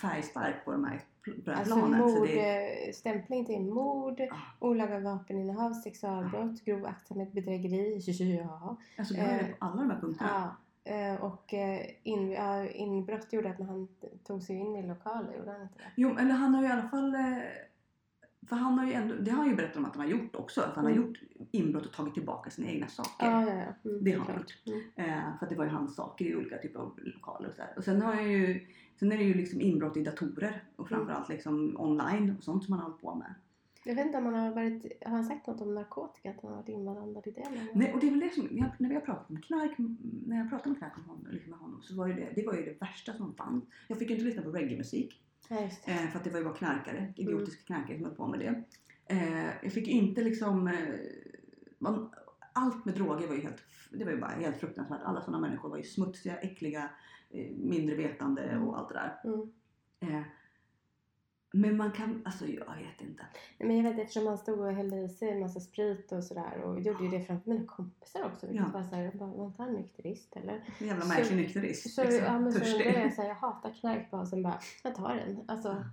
färgstark på de här på Alltså planet. så mord, det, eh, stämpling till mord, Ah. olaga vapeninnehav, sexualbrott, grov aktsamhet, bedrägeri, ja. alltså det eh, på alla de här punkterna. ja. eh, Och eh, in, ja, inbrott gjorde att han tog sig in i lokaler, gjorde han inte det? Jo, eller han har ju i alla fall, eh, för han har ju ändå, det har han ju berättat om att han har gjort också. Att han har Mm. gjort inbrott och tagit tillbaka sina egna saker. Ja, ja, ja. Mm, Det har han Mm. Eh, för att det var ju hans saker i olika typer av lokaler och så här. Och sen har jag ju, sen är det ju liksom inbrott i datorer och Mm. framförallt liksom online och sånt som han har hållit på med. Jag vet inte om han har varit, har han sagt något om narkotika? Att han har varit inblandad i det? gång? Nej, och det är väl det som, jag- när vi har pratat om knark, när jag pratade om knark med honom, liksom med honom så var ju det, det var ju det värsta som fanns. Jag fick ju inte lyssna på reggae-musik. Ja. Eh, för att det var ju bara knarkare, idiotiska Mm. knarkare som höll på med det. Eh, jag fick inte liksom... Eh, man, allt med droger var ju helt, det var ju bara helt fruktansvärt. Alla sådana människor var ju smutsiga, äckliga, eh, mindre vetande och allt det där. Mm. Men man kan, alltså jag vet inte. Nej, Men jag vet eftersom han stod och hällde i sig en massa sprit och sådär och gjorde ju det framför mina kompisar också. Vilket Ja. var såhär, var inte han nykterist eller? En jävla märklig nykterist. Så, liksom. ja, men så undrar jag såhär, jag hatar knark bara och sen bara, jag tar den. Alltså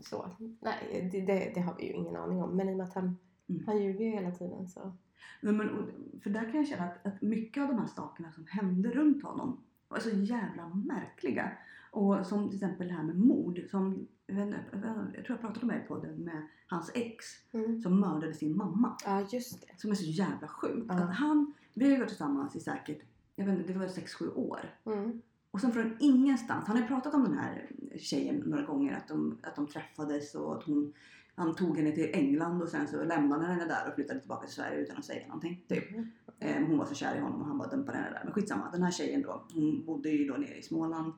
så. Nej, det, det, det har vi ju ingen aning om. Men i och med att han, Mm. han ljuger ju hela tiden så. Nej, men, och- för där kan jag känna att, att mycket av de här sakerna som hände runt honom var så jävla märkliga. Och som till exempel det här med mord. Som, jag, tror jag pratade med i podden med hans ex Mm. som mördade sin mamma. Ja, just det. Som är så jävla sjukt. Ja. Att han, vi har ju varit tillsammans i säkert, jag vet inte, det var 6-7 år. Mm. Och sen från ingenstans, han har ju pratat om den här tjejen några gånger, att de, att de träffades och att hon, han tog henne till England och sen så lämnade han henne där och flyttade tillbaka till Sverige utan att säga någonting. Typ. Mm. Eh, hon var så kär i honom och han bara dumpade henne där. Men skitsamma, den här tjejen då, hon bodde ju då nere i Småland.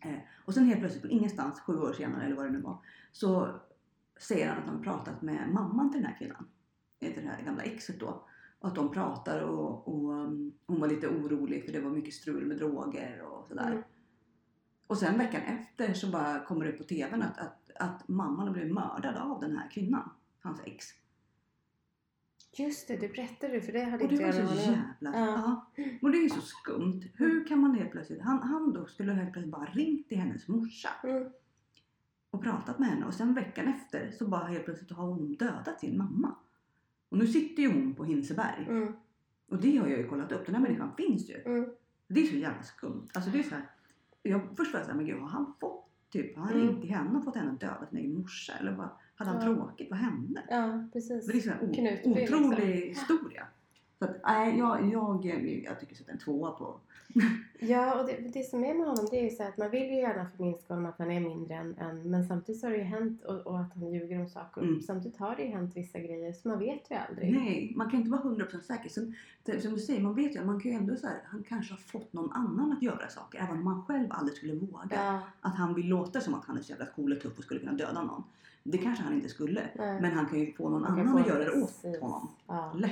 Eh, och sen helt plötsligt från ingenstans, sju år senare eller vad det nu var, så säger han att han har pratat med mamman till den här kvinnan. eh, Till det här gamla exet då. Och att de pratar och, och um, hon var lite orolig för det var mycket strul med droger och sådär. Mm. Och sen veckan efter så bara kommer det på TVn att, att, att mamman har blivit mördad av den här kvinnan, hans ex. Just det, det berättade du för det hade Och det inte var jag så jävla... Ja. Ja. Och det är ju så skumt. Hur kan man helt plötsligt... Han, han då skulle helt plötsligt bara ringt till hennes morsa Mm. och pratat med henne och sen veckan efter så bara helt plötsligt har hon dödat sin mamma. Och nu sitter ju hon på Hinseberg. Mm. Och det har jag ju kollat upp. Den här människan finns ju. Mm. Det är så jävla skumt. Alltså det är så här, jag, först var jag såhär, men gud har han fått typ, har han Mm. ringt till henne och fått henne att döda sin egen morsa? Eller vad, hade han Ja. tråkigt? Vad hände? Ja, precis. Det är så här o- Knutby, otrolig liksom. historia. Så att, nej, jag, jag, jag tycker sätta en tvåa på. Ja, och det, det som är med honom det är ju så att man vill ju gärna förminska honom att han är mindre än, än men samtidigt så har det ju hänt och, och att han ljuger om saker. Mm. Samtidigt har det ju hänt vissa grejer så man vet ju aldrig. Nej, man kan inte vara 100% säker. Sen, som du säger, man vet ju, man kan ju ändå så här, han kanske har fått någon annan att göra saker, även om han själv aldrig skulle våga. Ja, Att han vill låta som att han är så jävla cool och tuff och skulle kunna döda någon. Det kanske han inte skulle. nej. Men han kan ju få någon kan annan få att göra det åt precis. honom. Ja. Lätt.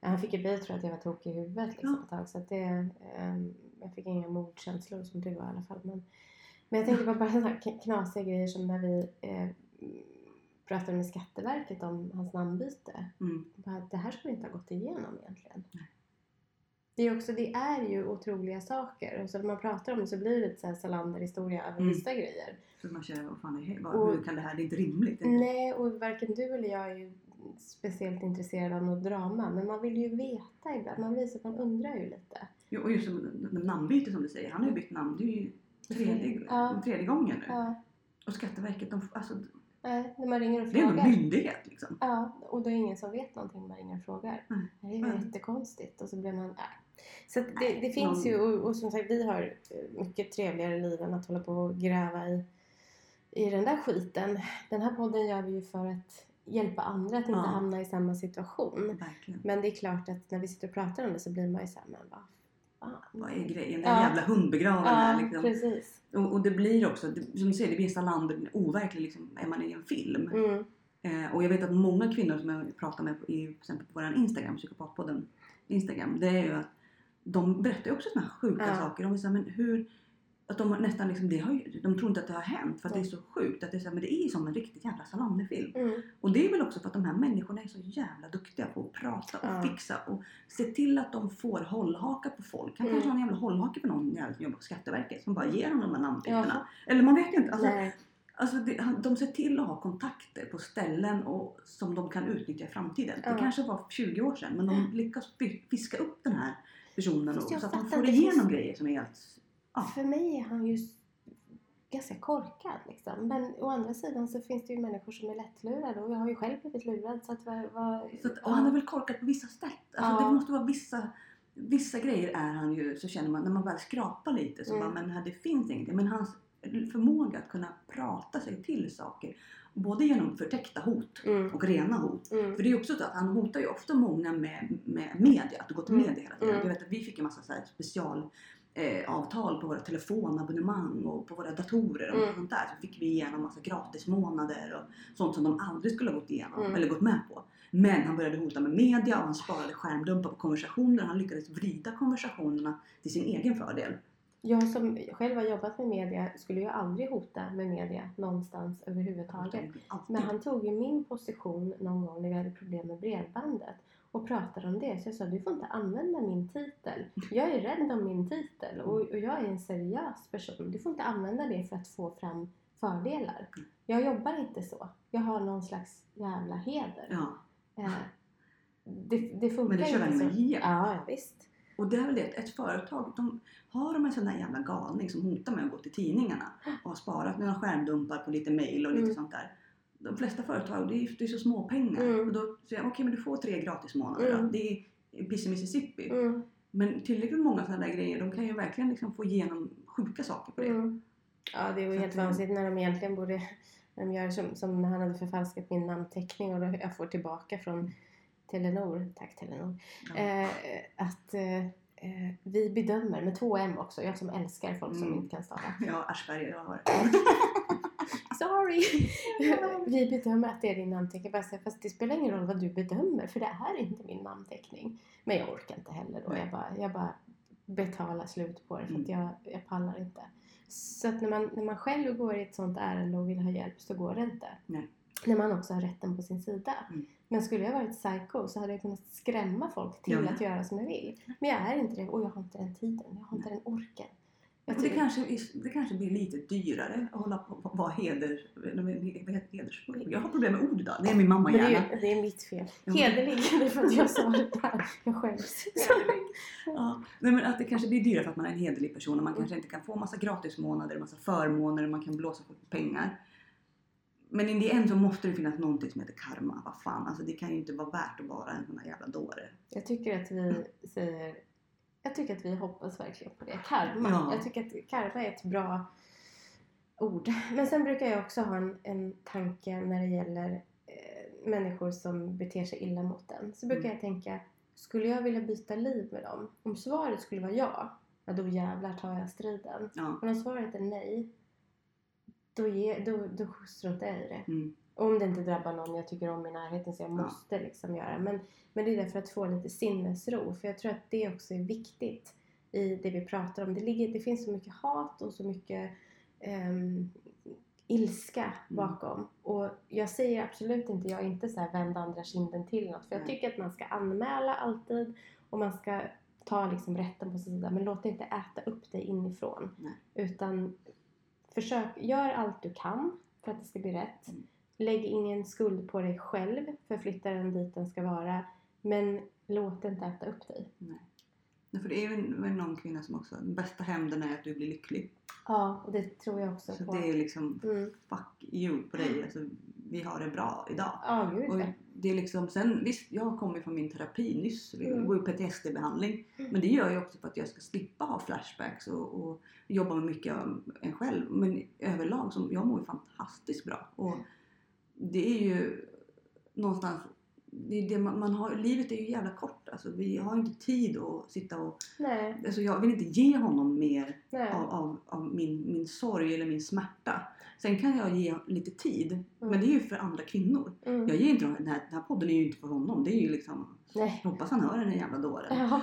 Han fick ju bli tror att jag var tokig i huvudet liksom, Ja. ett tag. Så att det, ehm, jag fick inga mordkänslor som du var i alla fall. Men, men jag tänkte bara, bara sådana knasiga grejer som när vi eh, pratade med Skatteverket om hans namnbyte. Mm. Bara, det här skulle inte ha gått igenom egentligen. Nej. Det är, också, det är ju otroliga saker. Så när man pratar om det så blir det lite så här Salander-historia över Mm. vissa grejer. Så man känner, vad fan är det? Och- hur kan det här? Det är inte rimligt. Det inte- Nej, och varken du eller jag är ju speciellt intresserad av något drama. Men man vill ju veta ibland. Man blir så att man undrar ju lite. Jo, och just som namnbyte som du säger. Han har ju bytt namn. Det är ju tredje, Ja. tredje gången nu. Ja, Och Skatteverket, de, alltså, nej, när man ringer och det är frågar. myndighet liksom. Ja, och då är ingen som vet någonting när man ringer och frågar. Nej. Det är ju Nej. jättekonstigt. Och så blir man... Äh. Så det, det finns någon- ju, och, och som sagt vi har eh, mycket trevligare liv än att hålla på och gräva i, i den där skiten. Den här podden gör vi ju för att hjälpa andra att inte Ja. hamna i samma situation. Verkligen. Men det är klart att när vi sitter och pratar om det så blir man ju såhär, men vad fan. Vad är grejen? Den Ja. jävla hundbegraven här Ja, liksom. precis. Och, och det blir också, det, som du säger, det blir nästan land overklig liksom, är man i en film. Mm. Eh, och jag vet att många kvinnor som jag pratar med på, i, till exempel på vår Instagram, psykopatpodden Instagram, det är ju att de berättar ju också här sjuka Ja. saker. De vill säga, men hur, att de nästan liksom, det har ju, de tror inte att det har hänt för att det är så sjukt. Att det är, så här, men det är ju som en riktigt jävla Salander-film. Mm. Och det är väl också för att de här människorna är så jävla duktiga på att prata och Ja. fixa och se till att de får hållhaka på folk. Han Mm. kanske har en jävla hållhake på någon som jobbar på Skatteverket som bara ger honom de här namntyperna. Jaha. Eller man vet ju inte. Alltså, Nej. Alltså det, de ser till att ha kontakter på ställen och, som de kan utnyttja i framtiden. Ja. Det kanske var 20 år sedan men de lyckas fi- fiska upp den här personen och, så att fattar får igenom grejer som är helt... Ja. För mig är han ju ganska korkad liksom. Men å andra sidan så finns det ju människor som är lättlurade och jag har ju själv blivit lurad så att vad... vad Så att, och han är väl korkad på vissa sätt. Alltså Ja. Det måste vara vissa... Vissa grejer är han ju, så känner man när man väl skrapar lite så Mm. bara, men här, det finns ingenting. Men hans förmåga att kunna prata sig till saker, både genom förtäckta hot Mm. och rena hot. Mm. För det är ju också så att han hotar ju ofta många med, med media, att gå till Mm. media hela tiden. Mm. Jag vet att vi fick en massa så special eh, avtal på våra telefonabonnemang och på våra datorer och Mm. sånt där. Så fick vi igenom massa gratismånader och sånt som de aldrig skulle ha gått igenom Mm. eller gått med på. Men han började hota med media och han sparade skärmdumpar på konversationer. Han lyckades vrida konversationerna till sin egen fördel. Jag som själv har jobbat med media skulle ju aldrig hota med media någonstans överhuvudtaget. Men han tog ju min position någon gång när vi hade problem med bredbandet och pratade om det. Så jag sa, du får inte använda min titel. Jag är rädd om min titel och, och jag är en seriös person. Du får inte använda det för att få fram fördelar. Jag jobbar inte så. Jag har någon slags jävla heder. Ja. Eh, det, det funkar Men det kör inte väl med så. Ja, ja, visst. Och det är väl det, ett företag, de har de en sån där jävla galning som hotar med att gå till tidningarna och har sparat några skärmdumpar på lite mail och lite Mm. sånt där. De flesta företag, det är, det är så små pengar. Mm. Och då säger jag, okej men du får tre gratismånader Mm. då. Det är Piss i Mississippi. Mm, Men tillräckligt många sådana där grejer, de kan ju verkligen liksom få igenom sjuka saker på det. mm. Ja, det är ju Så helt eh, vansinnigt när de egentligen borde... När de gör som, som när han hade förfalskat min namnteckning och då jag får tillbaka från Telenor, tack Telenor, Ja. eh, att eh, eh, vi bedömer, med två M också, jag som älskar folk som Mm. inte kan stava. Ja, Aschberger har Sorry! vi bedömer att det är din namnteckning. Fast det spelar ingen roll vad du bedömer för det är inte min namnteckning. Men jag orkar inte heller då. Jag bara, jag bara betalar slut på det för att Mm. jag, jag pallar inte. Så att när man, när man själv går i ett sånt ärende och vill ha hjälp så går det inte. Nej. När man också har rätten på sin sida. Mm. Men skulle jag varit psycho så hade jag kunnat skrämma folk till Ja, att göra som jag vill. Men jag är inte det och jag har inte den tiden. Jag har inte den orken. Jag det, kanske, det kanske blir lite dyrare att hålla på och vara heder, hedersfull. Jag har problem med ord idag. Det är min mamma Men det är, det är mitt fel. Hederlig, det är för att jag sa det där. Jag skäms. Ja, nej, men att det kanske blir dyrare för att man är en hederlig person och man kanske inte kan få massa gratismånader, massa förmåner, man kan blåsa på pengar. Men in the end så måste det finnas någonting som heter karma. Vad fan, alltså det kan ju inte vara värt att vara en sån här jävla dåre. Jag tycker att vi säger... Jag tycker att vi hoppas verkligen på det. Karma. Ja. Jag tycker att karma är ett bra ord. Men sen brukar jag också ha en, en tanke när det gäller eh, människor som beter sig illa mot en. Så brukar Mm. jag tänka, skulle jag vilja byta liv med dem? Om svaret skulle vara ja, ja då jävlar tar jag striden. Ja. Men om svaret är nej, då, ge, då, då struntar jag i det. Mm. Om det inte drabbar någon jag tycker om i närheten så jag Ja. måste liksom göra. Men, men det är därför att få lite sinnesro. För jag tror att det också är viktigt i det vi pratar om. Det, ligger, det finns så mycket hat och så mycket ehm, ilska Mm. bakom. Och jag säger absolut inte, jag är inte så här vända andra kinden till något. För jag Nej. tycker att man ska anmäla alltid och man ska ta liksom rätten på sin sida. Men låt det inte äta upp dig inifrån. Nej. Utan försök, gör allt du kan för att det ska bli rätt. Mm. Lägg ingen skuld på dig själv för flytta den dit den ska vara. Men låt det inte äta upp dig. Nej. För det är väl någon kvinna som också, den bästa hämnden är att du blir lycklig. Ja, och det tror jag också Så på. det är liksom Mm. fuck you på dig. Alltså, vi har det bra idag. Ja, gud Och. Det är liksom, sen visst, jag kommer från min terapi nyss. Jag Mm. går i PTSD-behandling. Mm. Men det gör jag också för att jag ska slippa ha flashbacks och, och jobba med mycket av en själv. Men överlag, så jag mår ju fantastiskt bra. Och det är ju någonstans, det är det man, man har, livet är ju jävla kort. Alltså, vi har inte tid att sitta och, Nej, alltså jag vill inte ge honom mer av, av, av min, min sorg eller min smärta. Sen kan jag ge lite tid, Mm. men det är ju för andra kvinnor. Mm. Jag ger inte den, här, den här podden är ju inte för honom. Det är ju liksom, Nej. jag hoppas han hör den här jävla dåren. Ja,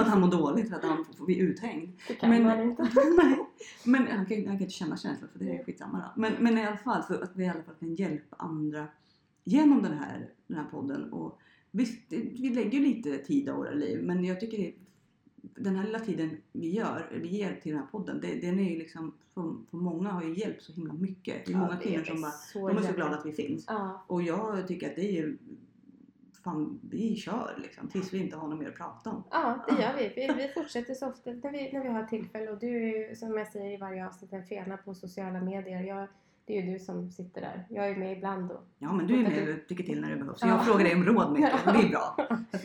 Att han mår dåligt för att han får bli uthängd. det kan Men- man inte. Nej, men han kan, han kan inte känna känslor för det är skitsamma då. Men, men i alla fall så att vi i alla fall kan hjälpa andra genom den här, den här podden. Och visst, vi lägger ju lite tid av våra liv men jag tycker det, den här lilla tiden vi gör, vi ger till den här podden, det, den är ju liksom, för, för många har ju hjälpt så himla mycket. Det är många Ja, kvinnor som bara, de är så glada att vi finns. Ja, Och jag tycker att det är fan, vi kör liksom tills vi inte har något mer att prata om. ja, det gör vi. vi. Vi fortsätter så ofta när vi, när vi har tillfälle. Och du är ju, som jag säger i varje avsnitt, en fena på sociala medier. Jag, det är ju du som sitter där. Jag är med ibland och Ja men du är med och tycker till när det behövs. Ja. jag frågar dig om råd mycket och det är bra.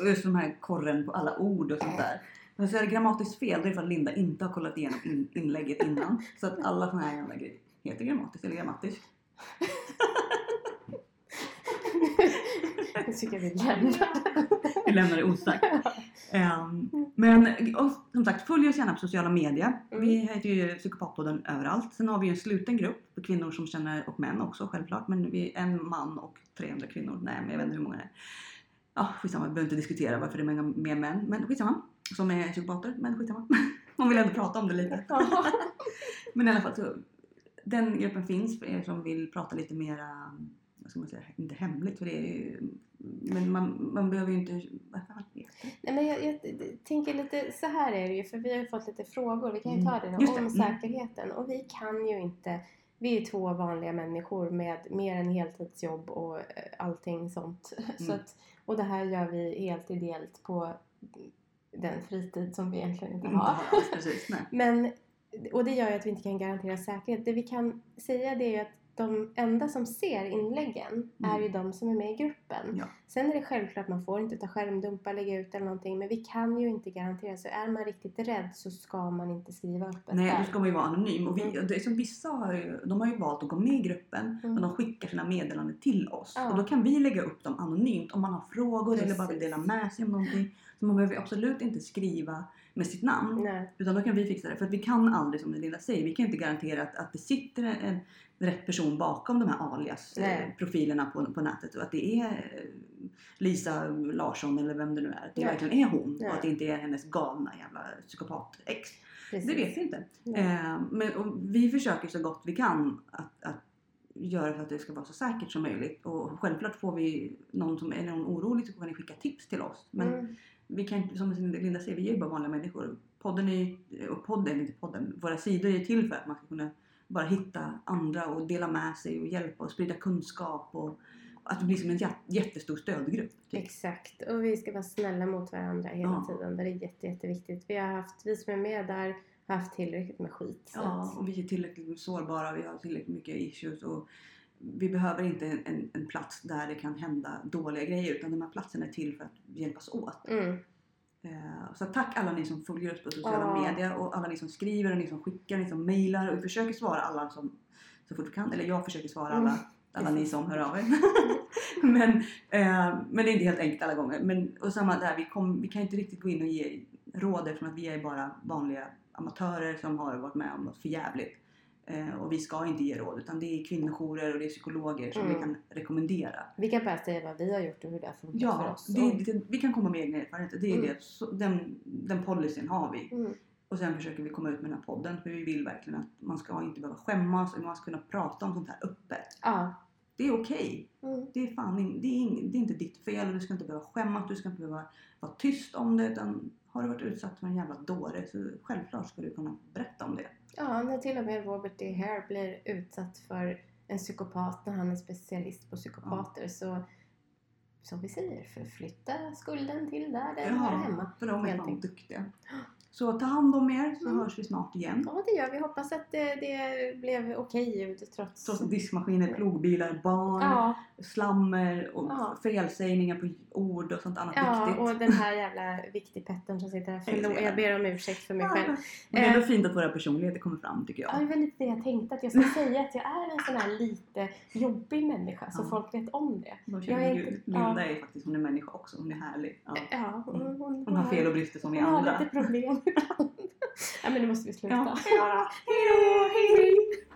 Just de här korren på alla ord och sånt där. Men så är det grammatiskt fel, då är det för att Linda inte har kollat igenom in, inlägget innan. Så att alla såna här jävla grejer heter grammatiskt eller grammatiskt. jag tycker vi lämnar Vi lämnar det osagt. Ehm, men och, som sagt, följ oss gärna på sociala medier. Mm. Vi heter ju Psykopatpodden överallt. Sen har vi ju en sluten grupp kvinnor som känner, och män också självklart. Men vi är en man och 300 kvinnor. Nej, men jag vet inte hur många det är. Ja, skitsamma. Vi behöver inte diskutera varför det är många mer män. Men skitsamma. Som är psykopater. Men skitsamma. Man vill ändå prata om det lite. Men i alla fall så. Den gruppen finns för er som vill prata lite mera, vad ska man säga, inte hemligt för det är ju, men man, man behöver ju inte, det? Nej, men jag, jag tänker lite, så här är det ju, för vi har ju fått lite frågor. Vi kan ju ta det Just det, om mm. säkerheten. Och vi kan ju inte, vi är två vanliga människor med mer än heltidsjobb och eh, allting sånt. Så Mm. att, och det här gör vi helt ideellt på den fritid som vi egentligen inte Inte har. alls, precis. Men, och det gör ju att vi inte kan garantera säkerhet. Det vi kan säga det är ju att de enda som ser inläggen är Mm. ju de som är med i gruppen. Ja. Sen är det självklart, man får inte ta skärmdumpar, lägga ut eller någonting. Men vi kan ju inte garantera. Så är man riktigt rädd så ska man inte skriva öppet Nej, där. då ska man ju vara anonym. Och vi, Mm. det är som vissa har ju, de har ju valt att gå med i gruppen Mm. men de skickar sina meddelanden till oss. Ja. Och då kan vi lägga upp dem anonymt om man har frågor eller bara vill Precis. dela med sig om någonting. Så man behöver absolut inte skriva med sitt namn. Nej. Utan då kan vi fixa det. För att vi kan aldrig, som Linda säger, vi kan inte garantera att, att det sitter en rätt person bakom de här alias-profilerna på, på nätet. Och att det är eh, Lisa Larsson eller vem det nu är. Att det Nej. verkligen är hon. Nej. Och att det inte är hennes galna jävla psykopat-ex. Det vet vi inte. Eh, men vi försöker så gott vi kan att, att göra för att det ska vara så säkert som möjligt. Och självklart får vi någon som är någon orolig så får ni skicka tips till oss. Men Mm. vi kan som Linda säger, vi är ju bara vanliga människor. Podden är ju, och podden, inte podden, våra sidor är ju till för att man ska kunna bara hitta andra och dela med sig och hjälpa och sprida kunskap och att det blir som en jä- jättestor stödgrupp. Typ. Exakt. Och vi ska vara snälla mot varandra hela Ja. tiden. Det är jätte, jätteviktigt. Vi har haft, vi som är med där har haft tillräckligt med skit. Ja, och vi är tillräckligt sårbara, vi har tillräckligt mycket issues och vi behöver inte en, en, en plats där det kan hända dåliga grejer utan de här platserna är till för att hjälpas åt. Mm. Eh, Så tack alla ni som följer oss på sociala Ja. medier och alla ni som skriver och ni som skickar, ni som mejlar och vi försöker svara alla som så fort vi kan. Eller jag försöker svara alla, Mm. alla ni som hör av er. men, eh, men det är inte helt enkelt alla gånger. Men, och samma där, vi, kom, vi kan inte riktigt gå in och ge råd eftersom att vi är bara vanliga amatörer som har varit med om något för jävligt. Eh, och vi ska inte ge råd utan det är kvinnojourer och det är psykologer som Mm. vi kan rekommendera. Vi kan bara säga vad vi har gjort och hur det har funkat för Ja, oss. det, det, vi kan komma med egna erfarenheter. Det är Mm. det. Så, den, den policyn har vi. Mm. Och sen försöker vi komma ut med den här podden för vi vill verkligen att man ska inte behöva skämmas och man ska kunna prata om sånt här öppet. Ja. Det är okej. Mm. Det är fan in, det är, det är inte ditt fel och du ska inte behöva skämmas. Du ska inte behöva vara tyst om det utan har du varit utsatt för en jävla dåre så självklart ska du kunna berätta om det. Ja, när till och med Robert D. Hare blir utsatt för en psykopat när han är specialist på psykopater så som vi säger, förflytta skulden till där den hör hemma. för de är helt fan duktiga. Så ta hand om er så Mm. hörs vi snart igen. Ja, det gör vi. Hoppas att det, det blev okej ljud trots... Trots diskmaskiner, plogbilar, barn, Ja, slammer och Ja. felsägningar på ord och sånt annat ja, viktigt. och den här jävla viktigpetten som sitter här. Förlåt, jag ber om ursäkt för mig själv. Men det är ändå Eh. fint att våra personligheter kommer fram tycker Ja, jag. det var lite det jag tänkte. Att jag ska säga att jag är en sån här lite jobbig människa. Så Ja. folk vet om det. De jag är inte- Linda ja. är faktiskt, hon är människa också. Hon är härlig. Ja. Ja, hon, Mm. hon, Hon har fel och brister som vi hon har andra. lite problem ibland. ja, men nu måste vi sluta. Ja. Hej då! Hej då! Hej!